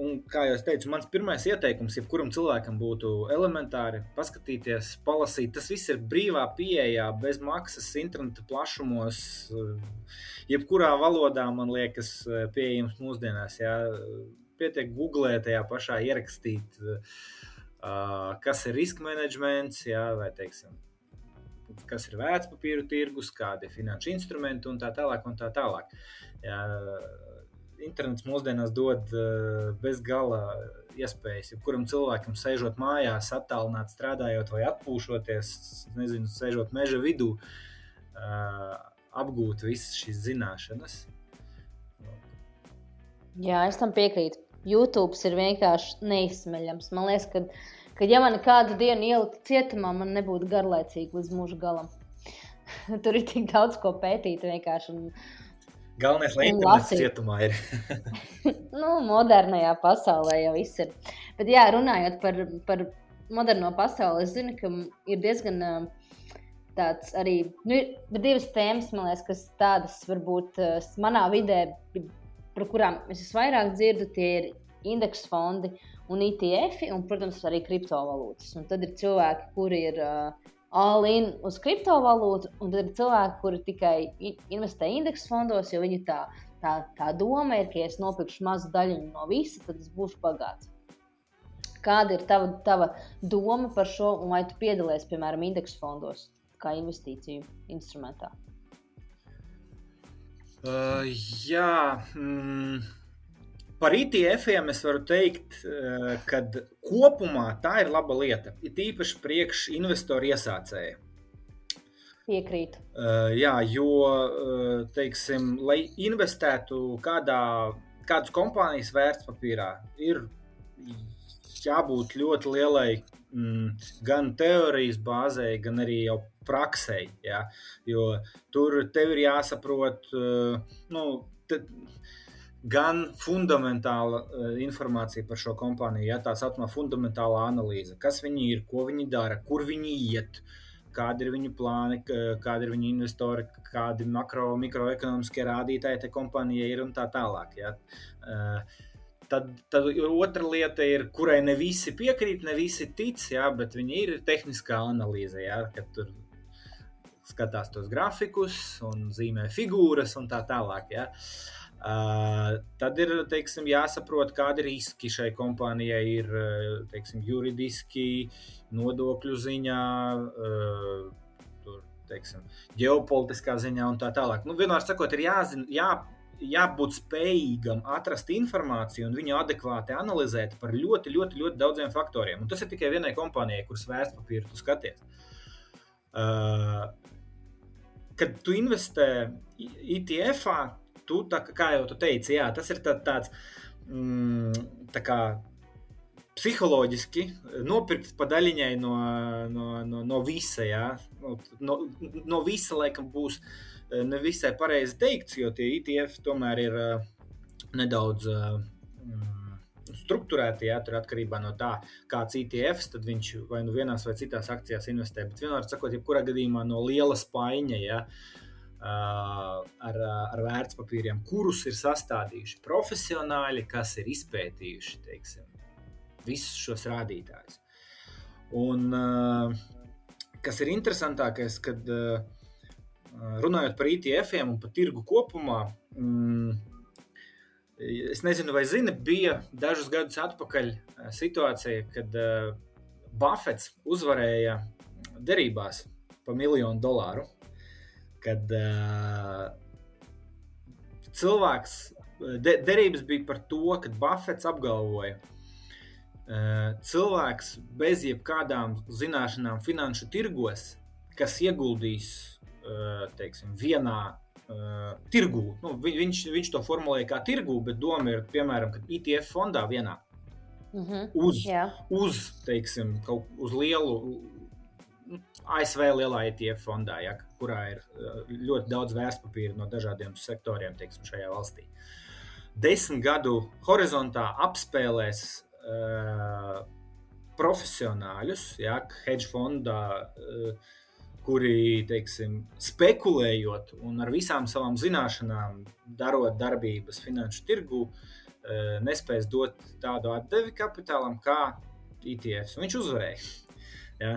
un, kā jau teicu, mans pirmais ieteikums, jebkuram cilvēkam būtu elementāri paskatīties, palasīt. Tas viss ir brīvā pieejā, bez maksas, interneta plašumos, jebkurā valodā, man liekas, pieejams mūsdienās. Jā. Pietiek googlēt, tajā pašā ierakstīt. Kas ir riska menedžments, jā, vai teiksim, kas ir vērtspapīru tirgus, kādi ir finanšu instrumenti un tā tālāk. Un tā tālāk. Jā, internets mūsdienās dod bezgala iespējas. Jebkuram cilvēkam, sēžot mājās, attālināti strādājot vai atpūšoties, nezinu, sēžot meža vidū, apgūt visas šīs zināšanas. Jā, es tam piekrītu. YouTube ir vienkārši neizsmeļams. Man liekas, ka, ka ja man kādu dienu ieliktu cietumā, man nebūtu garlaicīgi līdz mūža galam. Tur ir tik daudz ko pētīt. Un, Galvenais, lai internets cietumā ir. nu, modernajā pasaulē jau viss ir. Bet, jā, runājot par, par moderno pasauli, es zinu, ka ir diezgan tāds arī nu, ir divas tēmas, liekas, kas tādas varbūt manā vidē par kurām es visvairāk dzirdu, tie ir indeksu fondi un ETF, un, protams, arī kriptovalūtas. Un tad ir cilvēki, kuri ir uh, all-in uz kriptovalūtu, un tad ir cilvēki, kuri tikai investē indeksu fondos, jo viņu tā, tā, tā doma ir, ka, ja es nopirkšu mazu daļu no visa, tad es būšu bagāts. Kāda ir tava, tava doma par šo, un vai tu piedalies, piemēram, indeksu fondos kā investīciju instrumentā? Uh, jā, mm, par ITF-iem es varu teikt, uh, ka kopumā tā ir laba lieta. Ir īpaši priekš investoru iesācēju. Piekrītu. Uh, jā, jo, uh, teiksim, lai investētu kādā, kādas kompānijas vērtspapīrā, ir jābūt ļoti lielai mm, gan teorijas bāzei, gan arī jau praksē. Ja? Jo tur tev ir jāsaprot, eh, nu, te, gan fundamentāla uh, informācija par šo kompāniju, ja tā saucamā fundamentālā analīze, kas viņi ir, ko viņi dara, kur viņi iet, kādi ir viņu plāni, kādi ir viņu investori, kādi makro, mikroekonomiskie rādītāji tai kompānijai ir un tā tālāk. Ja. Uh, tad, tad otra lieta ir, kurai ne visi piekrīt, ne visi tic, jā, bet viņi ir tehniskā analīze, jā, kad tur skatās tos grafikus un zīmē figūras un tā tālāk. Jā. Uh, tad ir teiksim, jāsaprot, kādi riski šai kompānijai ir teiksim, juridiski, nodokļu ziņā, uh, tur, teiksim, ģeopolitiskā ziņā un tā tālāk. Nu, vienmēr sakot, ir jāzina, jā, jābūt spējīgam atrast informāciju un viņu adekvāti analizēt par ļoti, ļoti, ļoti daudziem faktoriem. Un tas ir tikai vienai kompānijai, kuras vērtspapīru tu skaties. Uh, kad tu investē ETF, tu, tā, kā jau tu teici, jā, tas ir tā, tāds mm, tā kā, psiholoģiski nopirkt pa daļiņai no, no, no, no visa. Jā. No, no, no visa laikam būs eh, nevisai pareizi teikts, jo tie ETF tomēr ir uh, nedaudz. Uh, Struktūrēti, jā, tur atkarībā no tā, kāds ITFs, tad viņš vai nu vienās vai citās akcijās investē. Bet vienmēr sakot, jebkurā gadījumā no liela spaiņa, ja, ar, ar vērtspapīriem, kurus ir sastādījuši profesionāļi, kas ir izpētījuši teiksim, visus šos rādītājus. Un, kas ir interesantākais, kad runājot par ITF-iem un par tirgu kopumā, mm, es nezinu, vai zini, bija dažus gadus atpakaļ situācija, kad Buffets uzvarēja derībās par miljonu dolāru kad uh, cilvēks, de, derības bija par to, ka Buffets apgalvoja, uh, cilvēks bez jebkādām zināšanām finanšu tirgos, kas ieguldīs uh, teiksim, vienā uh, tirgū, nu, viņš, viņš to formulēja kā tirgū, bet doma ir, piemēram, ka ITF fondā vienā. Mm -hmm. Uz, yeah. uz, teiksim, kaut uz lielu ASV lielā ETF fondā, ja, kurā ir uh, ļoti daudz vērtspapīru no dažādiem sektoriem teiksim, šajā valstī. Desmit gadu horizontā apspēlēs uh, profesionāļus, ja, hedge fondā, uh, kuri teiksim, spekulējot un ar visām savām zināšanām, darot darbības finanšu tirgu, nespēs dot tādu atdevi kapitālam kā ETFs. Viņš uzvarēja. Ja?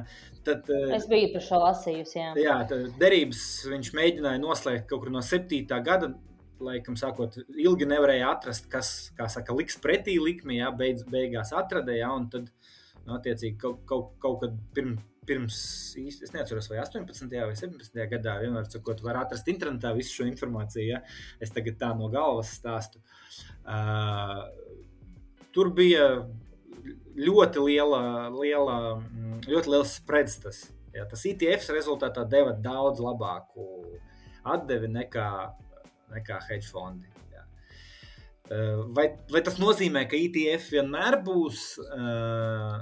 Tad, eh, es biju par šo lasījusi. Jā, jā derības viņš mēģināja noslēgt kaut kur no 7. gada. Laikam, sākot, ilgi nevarēja atrast, kas, kā saka, liks pretī likmi, jā, beidz, beigās atradīja, un tad, nu, attiecīgi, kaut, kaut, kaut kad pirms, pirms īsti, es neatceros, vai 18. vai 17. gadā, vienmēr sakot, var atrast internetā visu šo informāciju, ja es tagad tā no galvas stāstu. Uh, tur bija ļoti liela, liela, mm, ļoti liels spreads. Tas, ja, tas ITFs rezultātā deva daudz labāku atdevi nekā, nekā hedge fondi. Ja. Eh, vai, vai tas nozīmē, ka ITF vienmēr būs uh,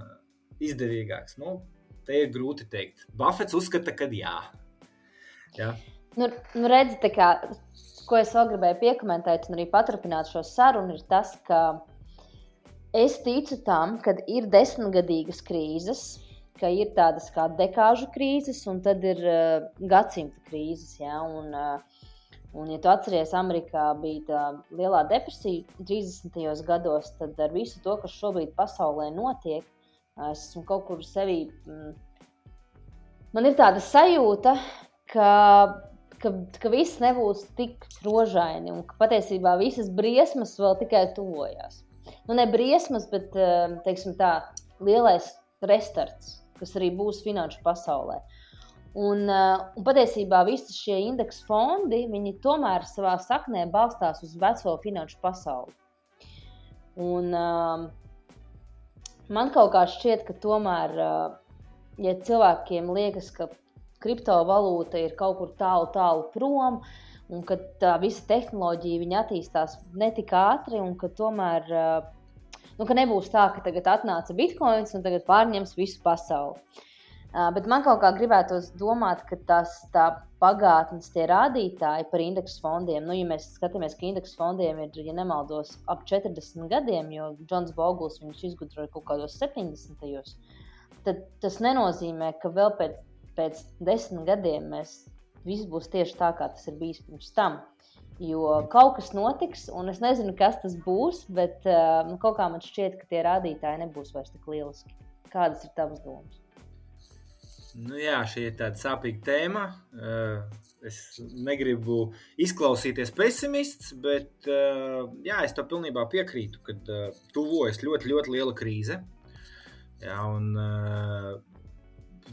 izdevīgāks? Nu, te ir grūti pateikt. Buffets uzskata, ka jā. jā. Nu, nu redzi, kā, ko es vēl gribēju piekomentēt, un arī paturpināt šo sarunu, ir tas, ka Es ticu tam, ka ir desmitgadīgas krīzes, ka ir tādas kā dekāžu krīzes, un tad ir uh, gadsimta krīzes. Ja? Un, uh, un, ja tu atceries, Amerikā bija tā lielā depresija 30. gados, tad ar visu to, kas šobrīd pasaulē notiek, es esmu kaut kur sevī. Mm, man ir tāda sajūta, ka ka, ka viss nebūs tik rožaini un ka patiesībā visas briesmas vēl tikai tuvojas nu, ne briesmas, bet eh, teiksim, tā, lielais restarts, kas arī būs finanšu pasaulē. Un, eh, un patiesībā visi šie indeksu fondi tomēr savā saknē balstās uz veco finanšu pasauli. Un, um, man kaut kā šķiet, ka tomēr, uh, ja cilvēkiem liekas, ka kriptovalūta ir kaut kur tālu, tālu prom, uh, un ka tā visa tehnoloģija attīstās ne tik ātri, un ka tomēr nu, ka nebūs tā, ka tagad atnāca bitkoins un tagad pārņems visu pasauli. Bet man kaut kā gribētos domāt, ka tas tā pagātnes tie rādītāji par indeksu fondiem, nu, ja mēs skatāmies, ka indeksu fondiem ir, ja nemaldos, ap 40 gadiem, jo Džons Boguls viņus izgudroja kaut kādos 70. gados, tad tas nenozīmē, ka vēl pēc, pēc desmit gadiem mēs viss būs tieši tā, kā tas ir bijis pirms tam. Jo kaut kas notiks, un es nezinu, kas tas būs, bet uh, kaut kā man šķiet, ka tie rādītāji nebūs vairs tik lieliski. Kādas ir tavas domas? Nu, jā, šī ir tāda sāpīga tēma. Uh, es negribu izklausīties pesimists, bet uh, jā, es tam pilnībā piekrītu, ka uh, tuvojas ļoti, ļoti liela krīze. Jā, un,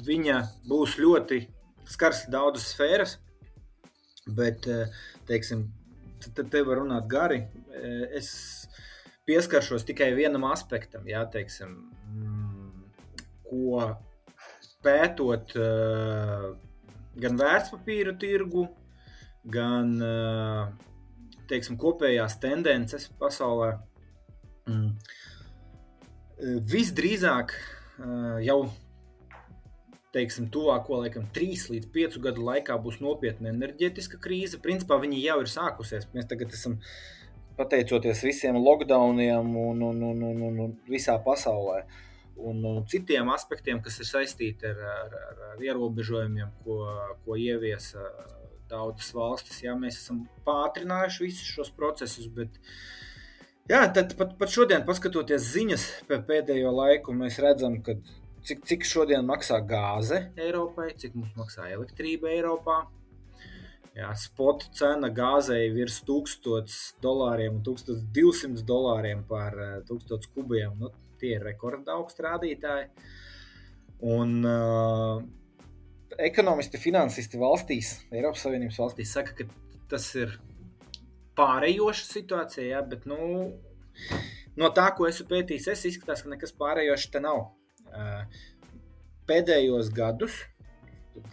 viņa būs ļoti skars daudzas sfēras, bet uh, teiksim, tad te var runāt gari. Es pieskaršos tikai vienam aspektam, jā, teiksim, mm, ko pētot gan vērtspapīra tirgu, gan teiksim, kopējās tendences pasaulē. Mm. Visdrīzāk jau teiksim, tuvāko laikam, 3 līdz 5 gadu laikā būs nopietna enerģētiska krīze. Principā viņa jau ir sākusies. Mēs tagad esam pateicoties visiem lockdowniem un, un, un, un, un, un visā pasaulē. Un, un citiem aspektiem, kas ir saistīti ar, ar, ar, ar ierobežojumiem, ko, ko ieviesa daudzas valstis. Jā, mēs esam pātrinājuši visus šos procesus, bet jā, pat, pat šodien, paskatoties ziņas pēdējo laiku, mēs redzam, ka cik, cik šodien maksā gāze Eiropai, cik mums maksā elektrība Eiropā. Jā, spot cena gāzei virs 1000 dolāriem un 1200 dolāriem par 1000 eh, kubiem. Nu, tie ir rekordaugsti rādītāji. Un uh, ekonomisti, finansisti valstīs, Eiropas Savienības valstīs, saka, ka tas ir pārējoša situācija, jā, bet nu, no tā, ko esmu pētījis, es izskatās, ka nekas pārējošs te nav. Pēdējos gadus,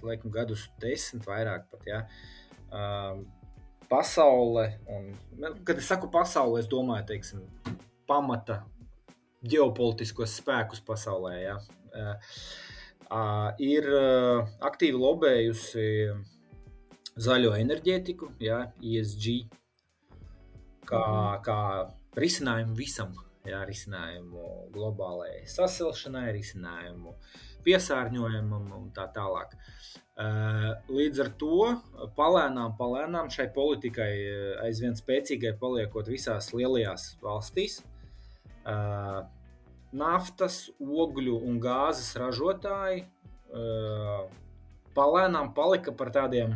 laikam, gadus desmit vairāk pat, ja, pasaule, un, kad es saku pasaule, es domāju, teiksim, pamata ģeopolitiskos spēkus pasaulē, ja, ir aktīvi lobējusi zaļo enerģētiku, ja, ESG, kā, mhm. kā risinājumu visam jā, risinājumu globālajai sasilšanai, risinājumu piesārņojumam un tā tālāk. Eh, līdz ar to palēnām, palēnām šai politikai eh, aizvien spēcīgai paliekot visās lielajās valstīs, eh, naftas, ogļu un gāzes ražotāji palēnām palika par tādiem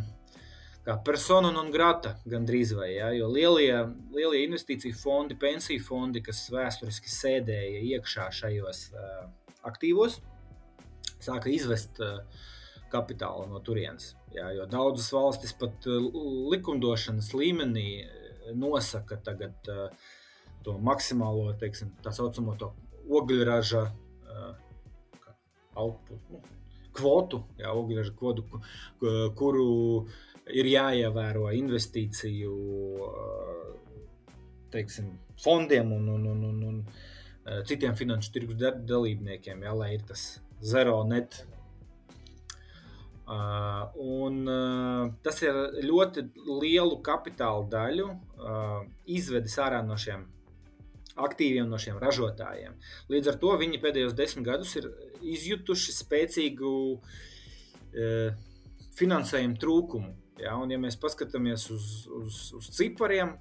kā persona non grata gandrīz vai. Ja, jo lielie, lielie investīciju fondi, pensiju fondi, kas vēsturiski sēdēja iekšā šajos uh, aktīvos, sāka izvest uh, kapitālu no turienes. Ja, jo daudzas valstis pat uh, likumdošanas līmenī nosaka tagad uh, to maksimālo, teiksim, tā saucamo to ogļraža uh, output, nu, kvotu, jā, ogļraža kvotu, kuru ir jāievēro investīciju teiksim, fondiem un, un, un, un, un citiem finanšu tirgus dalībniekiem, jā, lai ir tas zero net. Uh, un, uh, tas ir ļoti lielu kapitāla daļu uh, izvedis ārā no šiem aktīviem, no šiem ražotājiem. Līdz ar to viņi pēdējos desmit gadus ir izjutuši spēcīgu uh, finansējumu trūkumu. Ja, un, ja mēs paskatāmies uz, uz, uz cipariem,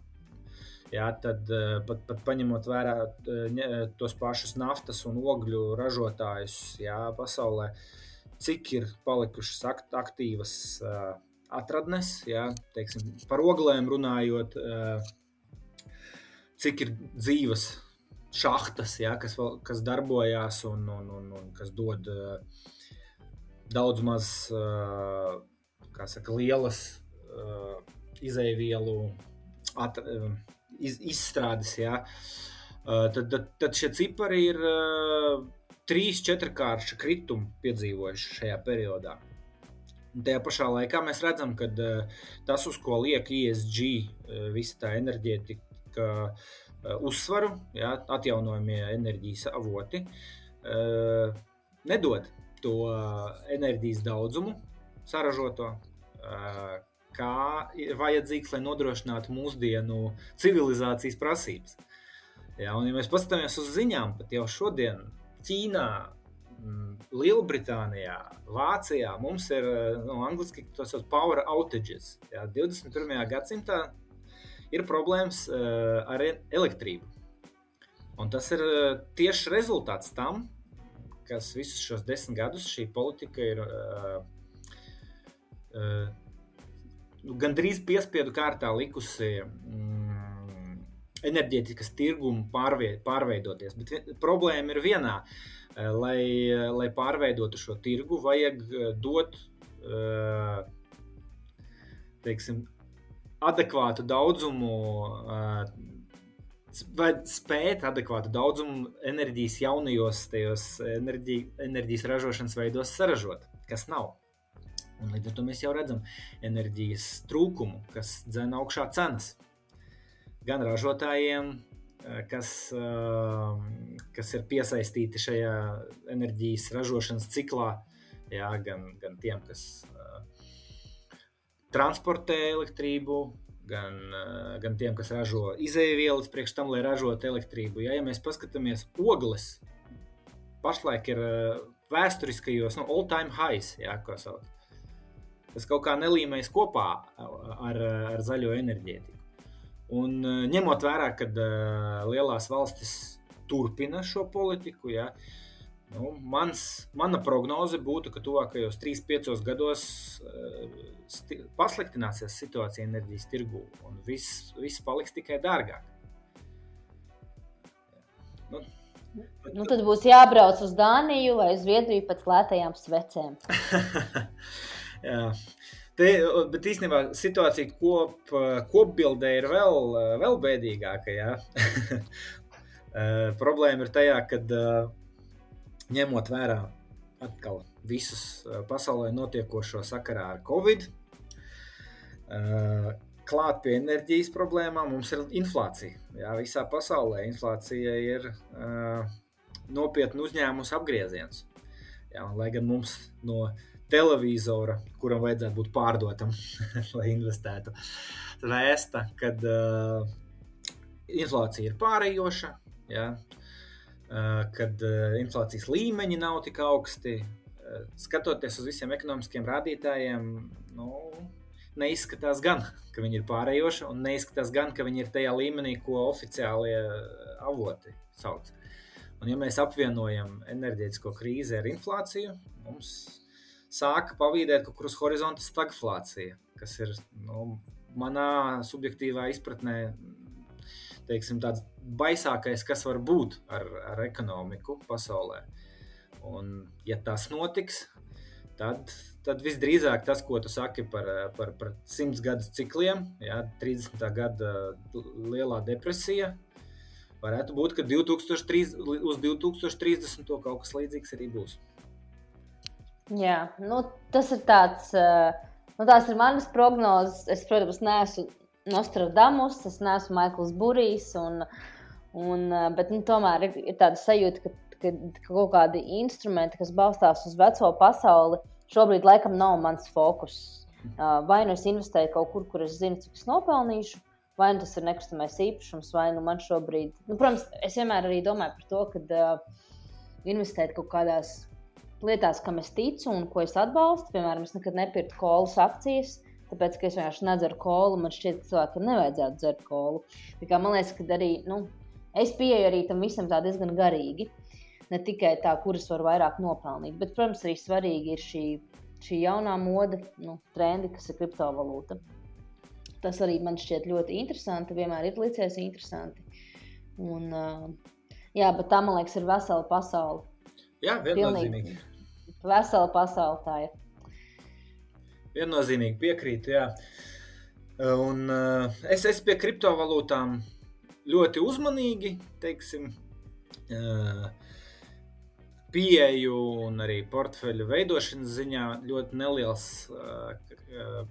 jā, tad eh, pat, pat paņemot vērā eh, tos pašus naftas un ogļu ražotājus jā, pasaulē, cik ir palikušas akt, aktīvas uh, atradnes, jā, teiksim, par oglēm runājot, cik ir dzīves šahtas, jā, kas, vēl, kas darbojās un, un, un, un kas dod daudz maz. Uh, saka, lielas uh, izēvielu at, uh, iz, izstrādes, jā, uh, tad, tad, tad šie cipari ir uh, trīs, četrkārša kritumu piedzīvojuši šajā periodā. Un tajā pašā laikā mēs redzam, ka uh, tas, uz ko liek ESG, uh, visa tā enerģētika, uh, uzsvaru, jā, atjaunojamie enerģijas avoti, uh, nedod to enerģijas daudzumu, saražoto, kā ir vajadzīgs, lai nodrošinātu mūsdienu civilizācijas prasības. Ja, un, ja mēs paskatāmies uz ziņām, pat jau šodien Ķīnā, mm, Lielbritānijā, Vācijā mums ir nu, angļuiski tas ir power outages. Ja, 21. gadsimtā ir problēmas ar e, elektrību. Un tas ir tieši rezultāts tam, kas visus šos desmit gadus šī politika ir uh, uh, gandrīz piespiedu kārtā likusi mm, enerģētikas tirgumu pārveidoties. Bet problēma ir vienā. Uh, lai, lai pārveidotu šo tirgu, vajag dot uh, teiksim, adekvātu daudzumu, vai spēt adekvātu daudzumu enerģijas jaunajos enerģi, enerģijas ražošanas veidos saražot, kas nav. Un līdz ar to mēs jau redzam enerģijas trūkumu, kas dzēna augšā cenas. Gan ražotājiem, kas, kas ir piesaistīti šajā enerģijas ražošanas ciklā, jā, gan, gan tiem, kas transportē elektrību, gan, eh, gan tiem, kas ražo izēvielas priekš tam, lai ražotu elektrību. Ja, ja mēs paskatāmies, ogles pašlaik ir eh, vēsturiskajos, no nu, all-time highs, jā, ko sauc. Tas kaut kā nelīmējas kopā ar, ar zaļo enerģētiku. Un eh, ņemot vērā, ka lielās valstis turpina šo politiku, ja, Nu, mans, mana prognoze būtu, ka tuvākajos 3-5 gados uh, sti, pasliktināsies situācija enerģijas tirgū, un viss, viss paliks tikai dārgāk. Nu, nu, tad būs jābrauc uz Dāniju vai Zviedriju pēc lētajām svecēm. Jā. Te, bet īstenībā situācija kop, kopbildē ir vēl, vēl bēdīgāka. Problēma ir tajā, ka ņemot vērā atkal visus eh, pasaulē notiekošo sakarā ar Covid. Eh, klāt pie enerģijas problēmām mums ir inflācija. Jā, visā pasaulē inflācija ir nopietni uzņēmusi apgrieziens. Jā, lai gan mums no televizora, kuram vajadzētu būt pārdotam, lai investētu, vēsta, ka uh, inflācija ir pārējoša. Jā, Eh, kad eh, inflācijas līmeņi nav tik augsti. Eh, skatoties uz visiem ekonomiskiem rādītājiem, nu, neizskatās gan, ka viņi ir pārējoši, un neizskatās gan, ka viņi ir tajā līmenī, ko oficiālie avoti sauc. Un, ja mēs apvienojam enerģētisko krīzi ar inflāciju, mums sāka pavīdēt kaut kur uz horizonta stagflācija, kas ir nu, manā subjektīvā izpratnē teiksim, tāds baisākais, kas var būt ar, ar ekonomiku pasaulē. Un, ja tas notiks, tad, tad visdrīzāk tas, ko tu saki par, par, par simts gadu cikliem, ja, 30. gada lielā depresija, varētu būt, ka 2003, uz 2030. kaut kas līdzīgs arī būs. Jā, nu, tas ir tāds. Nu, tās ir manas prognozes. Es, protams, neesmu Nostradamus, es neesmu Maikls Burijs. Un, un, eh, bet nu, tomēr ir, ir tāda sajūta, ka, ka, ka kaut kādi instrumenti, kas balstās uz veco pasauli, šobrīd laikam nav mans fokus. Eh, vai nu es investēju kaut kur, kur es zinu, cik es nopelnīšu, vai nu tas ir nekustamais īpašums, vai nu man šobrīd, nu, protams, es vienmēr arī domāju par to, ka uh, investēt kaut kādās lietās, kam es ticu un ko es atbalstu. Piemēram, es nekad nepirku kolas akcijas. Tāpēc, ka es vienkārši nedzeru kolu, man šķiet, ka cilvēkam nevajadzētu dzert kolu. Kā, man liekas, ka arī nu, es pieeju arī tam visam diezgan garīgi. Ne tikai tā, kuras var vairāk nopelnīt, bet, protams, arī svarīgi ir šī, šī jaunā moda, nu, trendi, kas ir kriptovalūta. Tas arī man šķiet ļoti interesanti. Vienmēr ir licies interesanti. Un, uh, jā, bet tā, man liekas, ir vesela pasaule. Jā, viennozīmīgi. Vesela pasaule tā ir. Viennozīmīgi piekrītu. Jā. Un, uh, es esmu pie kriptovalūtām ļoti uzmanīgi. Teiksim, uh, pieeju un arī portfeļu veidošanas ziņā ļoti neliels uh,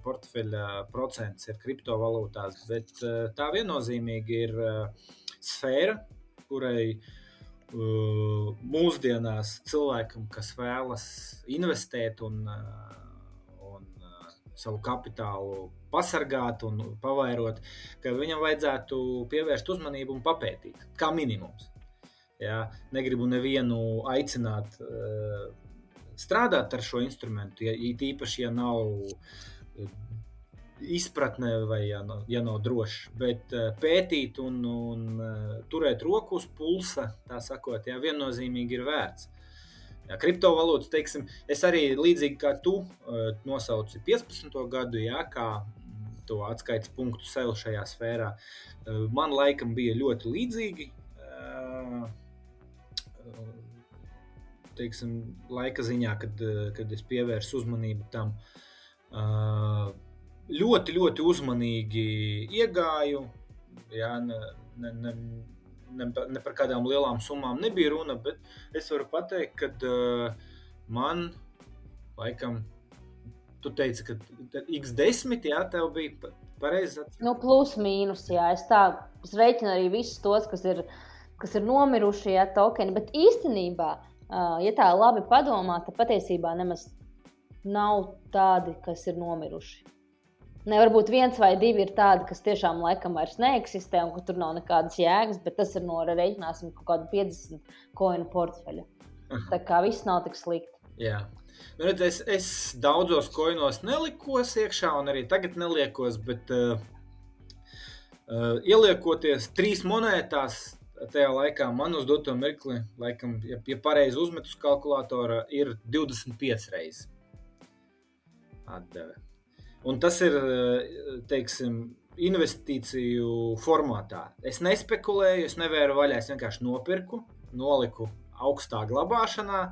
portfeļa procents ir kriptovalūtās, bet uh, tā viennozīmīgi ir uh, sfēra, kurai uh, mūsdienās cilvēkam, kas vēlas investēt un uh, savu kapitālu pasargāt un pavairot, ka viņam vajadzētu pievērst uzmanību un papētīt, kā minimums. Ja, negribu nevienu aicināt strādāt ar šo instrumentu, ja īpaši, ja nav izpratne, vai ja nav, ja nav drošs. Bet uh, pētīt un, un uh, turēt roku uz pulsa, tā sakot, jā, viennozīmīgi ir vērts. Jā, kriptovalūtas, teiksim, es arī līdzīgi kā tu uh, nosaucu 15. gadu, jā, kā to atskaites punktu sev šajā sfērā. Man laikam bija ļoti līdzīgi. Teiksim, laika ziņā, kad, kad es pievērsu uzmanību tam. Uh, ļoti, ļoti uzmanīgi iegāju. Jā, ne, ne, ne, ne, ne par kādām lielām summām nebija runa, bet es varu pateikt, ka uh, man laikam. Tu teici, ka x10, jā, tev bija pareizi. Nu, plus mīnus, jā. Es tā es reiķinu arī visus tos, kas ir, kas ir nomiruši, jā, tokeni. Bet īstenībā, uh, ja tā labi padomā, tad patiesībā nemaz nav tādi, kas ir nomiruši. Ne, varbūt viens vai divi ir tādi, kas tiešām laikam vairs neeksistē un kur tur nav nekādas jēgas, bet tas ir no rēķināsim kaut kādu 50 koinu portfeļa. Tā kā viss nav tik slikti. Jā. Nu, redz, es, es daudzos koinos nelikos iekšā, un arī tagad neliekos, bet uh, uh, ieliekoties trīs monētās, tajā laikā man uz doto mirkli, laikam, ja, ja pareizi uzmetu uz kalkulatora, ir 25 reizes atdeve. Un tas ir teiksim, investīciju formātā. Es nespekulēju, es nevēru vaļā, es vienkārši nopirku, noliku augstā glabāšanā.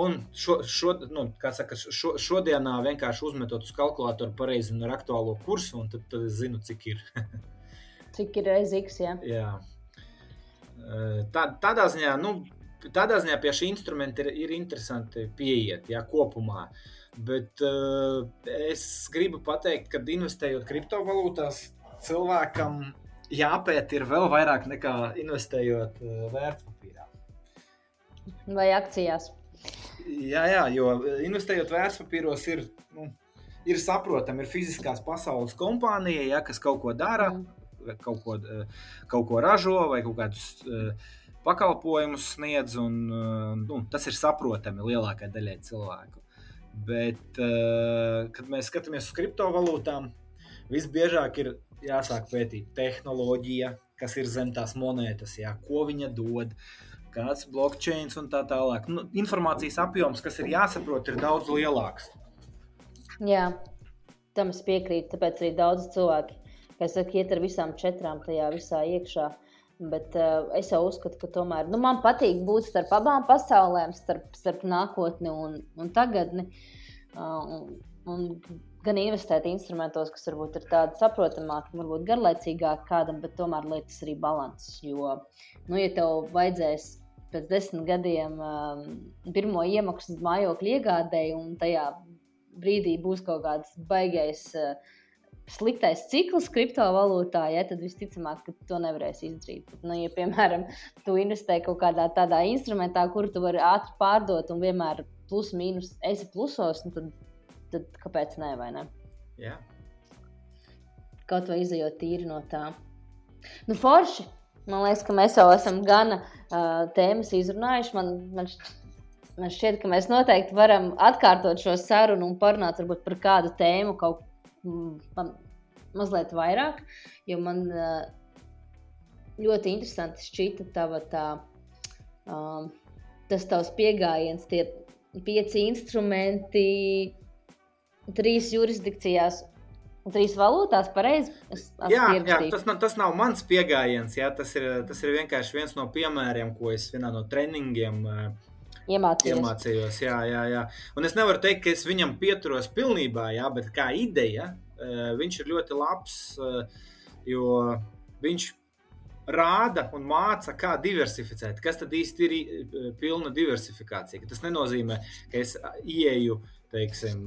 Un šo, šo, nu, saka, šo, šodienā vienkārši uzmetot uz kalkulātoru pareizi ar aktuālo kursu, un tad, tad es zinu, cik ir. cik ir reizes, jā. jā. Tā, tādā ziņā, nu, tādā ziņā pie šī instrumenta ir, ir interesanti pieiet, jā, kopumā. Uh, Bet uh, es gribu pateikt, ka investējot kriptovalūtās, cilvēkam jāpēt ir vēl vairāk nekā investējot uh, vērtspapīrā. Vai akcijās? Jā, jā, jo investējot vērtspapīros ir, nu, ir saprotami, ir fiziskās pasaules kompānija, ja, kas kaut ko dara, mm. kaut, ko, uh, kaut ko ražo vai kaut kādus uh, pakalpojumus sniedz. Un, nu, tas ir saprotami lielākajai daļai cilvēku. Bet, uh, kad mēs skatāmies uz kriptovalūtām, visbiežāk ir jāsāk pētīt tehnoloģija, kas ir zem tās monētas, jā, ko viņa dod, kāds ir blockchain un tā tālāk. Nu, informācijas apjoms, kas ir jāsaprot, ir daudz lielāks. Jā, tam es piekrītu. Tāpēc arī daudz cilvēki, kas saka, iet ar visām četrām tajā visā iekšā. Uh, Bet uh, es jau uzskatu, ka tomēr nu, man patīk būt starp abām pasaulēm, starp, starp nākotni un, un tagadni. Uh, un, un gan investēt instrumentos, kas varbūt ir tādi saprotamāki, varbūt garlaicīgāki kādam, bet tomēr lietas arī balanss. Jo, nu, ja tev vajadzēs pēc desmit gadiem um, pirmo iemaksu mājokļu iegādēji, un tajā brīdī būs kaut kāds baigais. Uh, sliktais cikls kriptovalūtā, ja, tad visticamāk, ka to nevarēs izdarīt. Nu, ja, piemēram, tu investē kaut kādā tādā instrumentā, kuru tu vari ātri pārdot un vienmēr plus mīnus esi plusos, nu, tad, tad kāpēc ne? ne? Jā. Kaut vai izējot tīri no tā. Nu, forši. Man liekas, ka mēs jau esam gana uh, tēmas izrunājuši. Man, man, man šķiet, ka mēs noteikti varam atkārtot šo sarunu un parunāt par kādu tēmu kaut man mazliet vairāk, jo man ļoti interesanti šķita tava tā, um, tas tavs pieejams, tie pieci instrumenti, trīs jurisdikcijās. Trīs valūtās, pareizi. Jā, jā tas, nav, tas nav mans pieejams. Tas, ir, tas ir vienkārši viens no piemēriem, ko es vienā no treniņiem uh, Iemācījos. Iemācījos, jā, jā, jā. Un es nevaru teikt, ka es viņam pieturos pilnībā, jā, bet kā ideja, eh, viņš ir ļoti labs, eh, jo viņš rāda un māca, kā diversificēt. Kas tad īsti ir eh, pilna diversifikācija? Tas nenozīmē, ka es ieeju teiksim,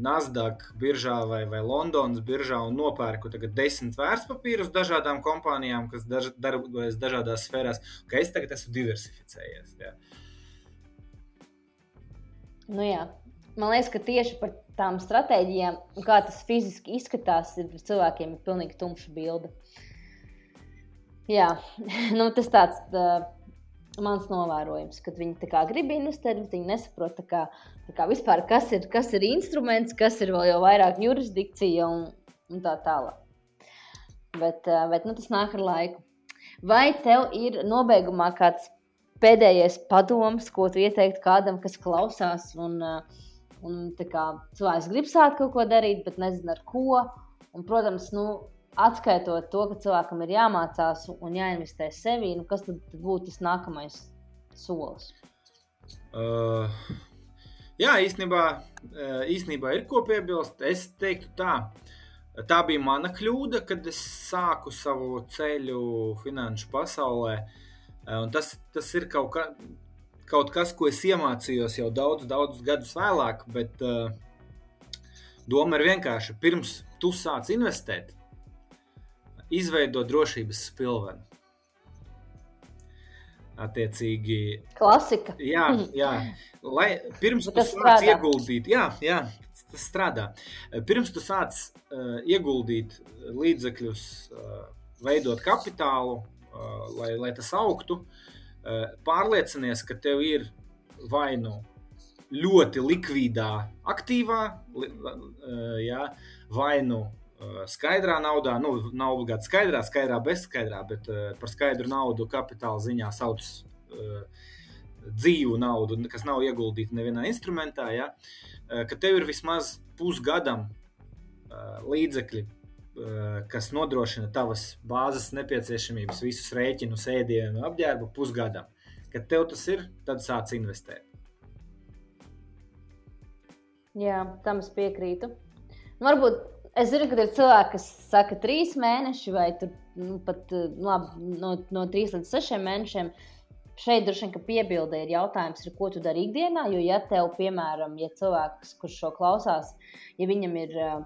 Nasdaq biržā vai, vai Londonas biržā un nopērku desmit vērtspapīrus dažādām kompānijām, kas daž, darbojas dažādās sfērās, ka es tagad esmu diversificējies. Jā. Nu, jā. Man liekas, ka tieši par tām stratēģijām, kā tas fiziski izskatās, ir cilvēkiem ir pilnīgi tumša bilde. Jā, nu, tas tāds uh, mans novērojums, kad viņi grib investēt, bet viņi nesaprot, kā, kā vispār, kas, ir, kas ir instruments, kas ir vēl vairāk jurisdikcija un, un tā tālāk. Bet, bet nu, tas nāk ar laiku. Vai tev ir nobeigumā kāds pēdējais padoms, ko tu ieteiktu kādam, kas klausās? Un, un kā, cilvēks grib sākt kaut ko darīt, bet nezina ar ko. Un, protams, nu, atskaitot to, ka cilvēkam ir jāmācās un jāinvestē sevī, nu, kas tad, būtu tas nākamais solis? Uh, jā, īstenībā, īstenībā ir ko piebilst. Es teiktu tā. Tā bija mana kļūda, kad es sāku savu ceļu finanšu pasaulē. Un tas, tas ir kaut, ka, kaut kas, ko es iemācījos jau daudz, daudz gadus vēlāk. Bet uh, doma ir vienkārša. Pirms tu sāc investēt, izveido drošības spilvenu. Attiecīgi, klasika. Jā, jā. Lai pirms tu sāc ieguldīt, jā, jā, tas strādā. Pirms tu sāc uh, ieguldīt līdzekļus, uh, veidot kapitālu, lai, lai tas augtu, pārliecinies, ka tev ir vai nu ļoti likvidā aktīvā, jā, vai nu skaidrā naudā, nu, nav obligāti skaidrā, skaidrā, bezskaidrā, bet par skaidru naudu kapitāla ziņā sauc dzīvu naudu, kas nav ieguldīta nevienā instrumentā. Ja? Ka tev ir vismaz pusgadam līdzekļi, kas nodrošina tavas bāzes nepieciešamības, visus rēķinus, ēdienu, apģērbu pusgadam. Kad tev tas ir, tad sāc investēt. Jā, tam es piekrītu. Varbūt Es zinu, ka ir cilvēki, kas saka, trīs mēneši vai tur, nu, pat nu, labi, no, no trīs līdz sešiem mēnešiem. Šeit droši vien piebilde ir jautājums, ir, ko tu dari ikdienā. Jo, ja tev, piemēram, ja cilvēks, kurš šo klausās, ja viņam ir uh,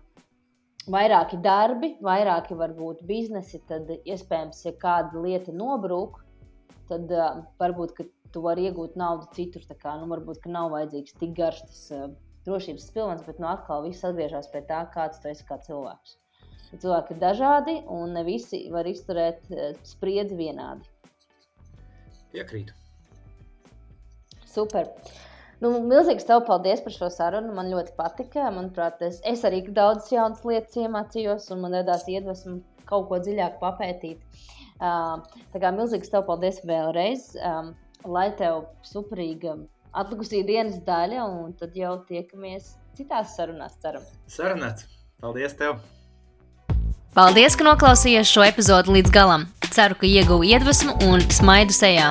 vairāki darbi, vairāki varbūt biznesi, tad iespējams, ja kāda lieta nobrūk, tad uh, varbūt tu vari iegūt naudu citur. Kā, nu, varbūt nav vajadzīgs tik garš tas. Uh, drošības pilns, bet nu, atkal viss atgriežas pie tā, kāds tu esi kā cilvēks. Cilvēki ir dažādi, un ne visi var izturēt eh, spriedzi vienādi. Piekrītu. Super. Nu, milzīgs tev paldies par šo sarunu. Man ļoti patika. Manuprāt, es, es arī daudzas jaunas lietas iemācījos, un man radās iedvesma kaut ko dziļāk papētīt. Uh, tā kā milzīgs tev paldies vēlreiz. Um, lai tev superīga atlikusī dienas daļa, un tad jau tiekamies citās sarunās. Ceram. Sarunāts! Paldies tev! Paldies, ka noklausījāties šo epizodu līdz galam! Ceru, ka ieguvu iedvesmu un smaidu sejā.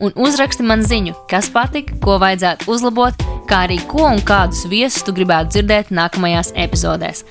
un uzraksti man ziņu, kas patika, ko vajadzētu uzlabot, kā arī ko un kādus viesus tu gribētu dzirdēt nākamajās epizodēs.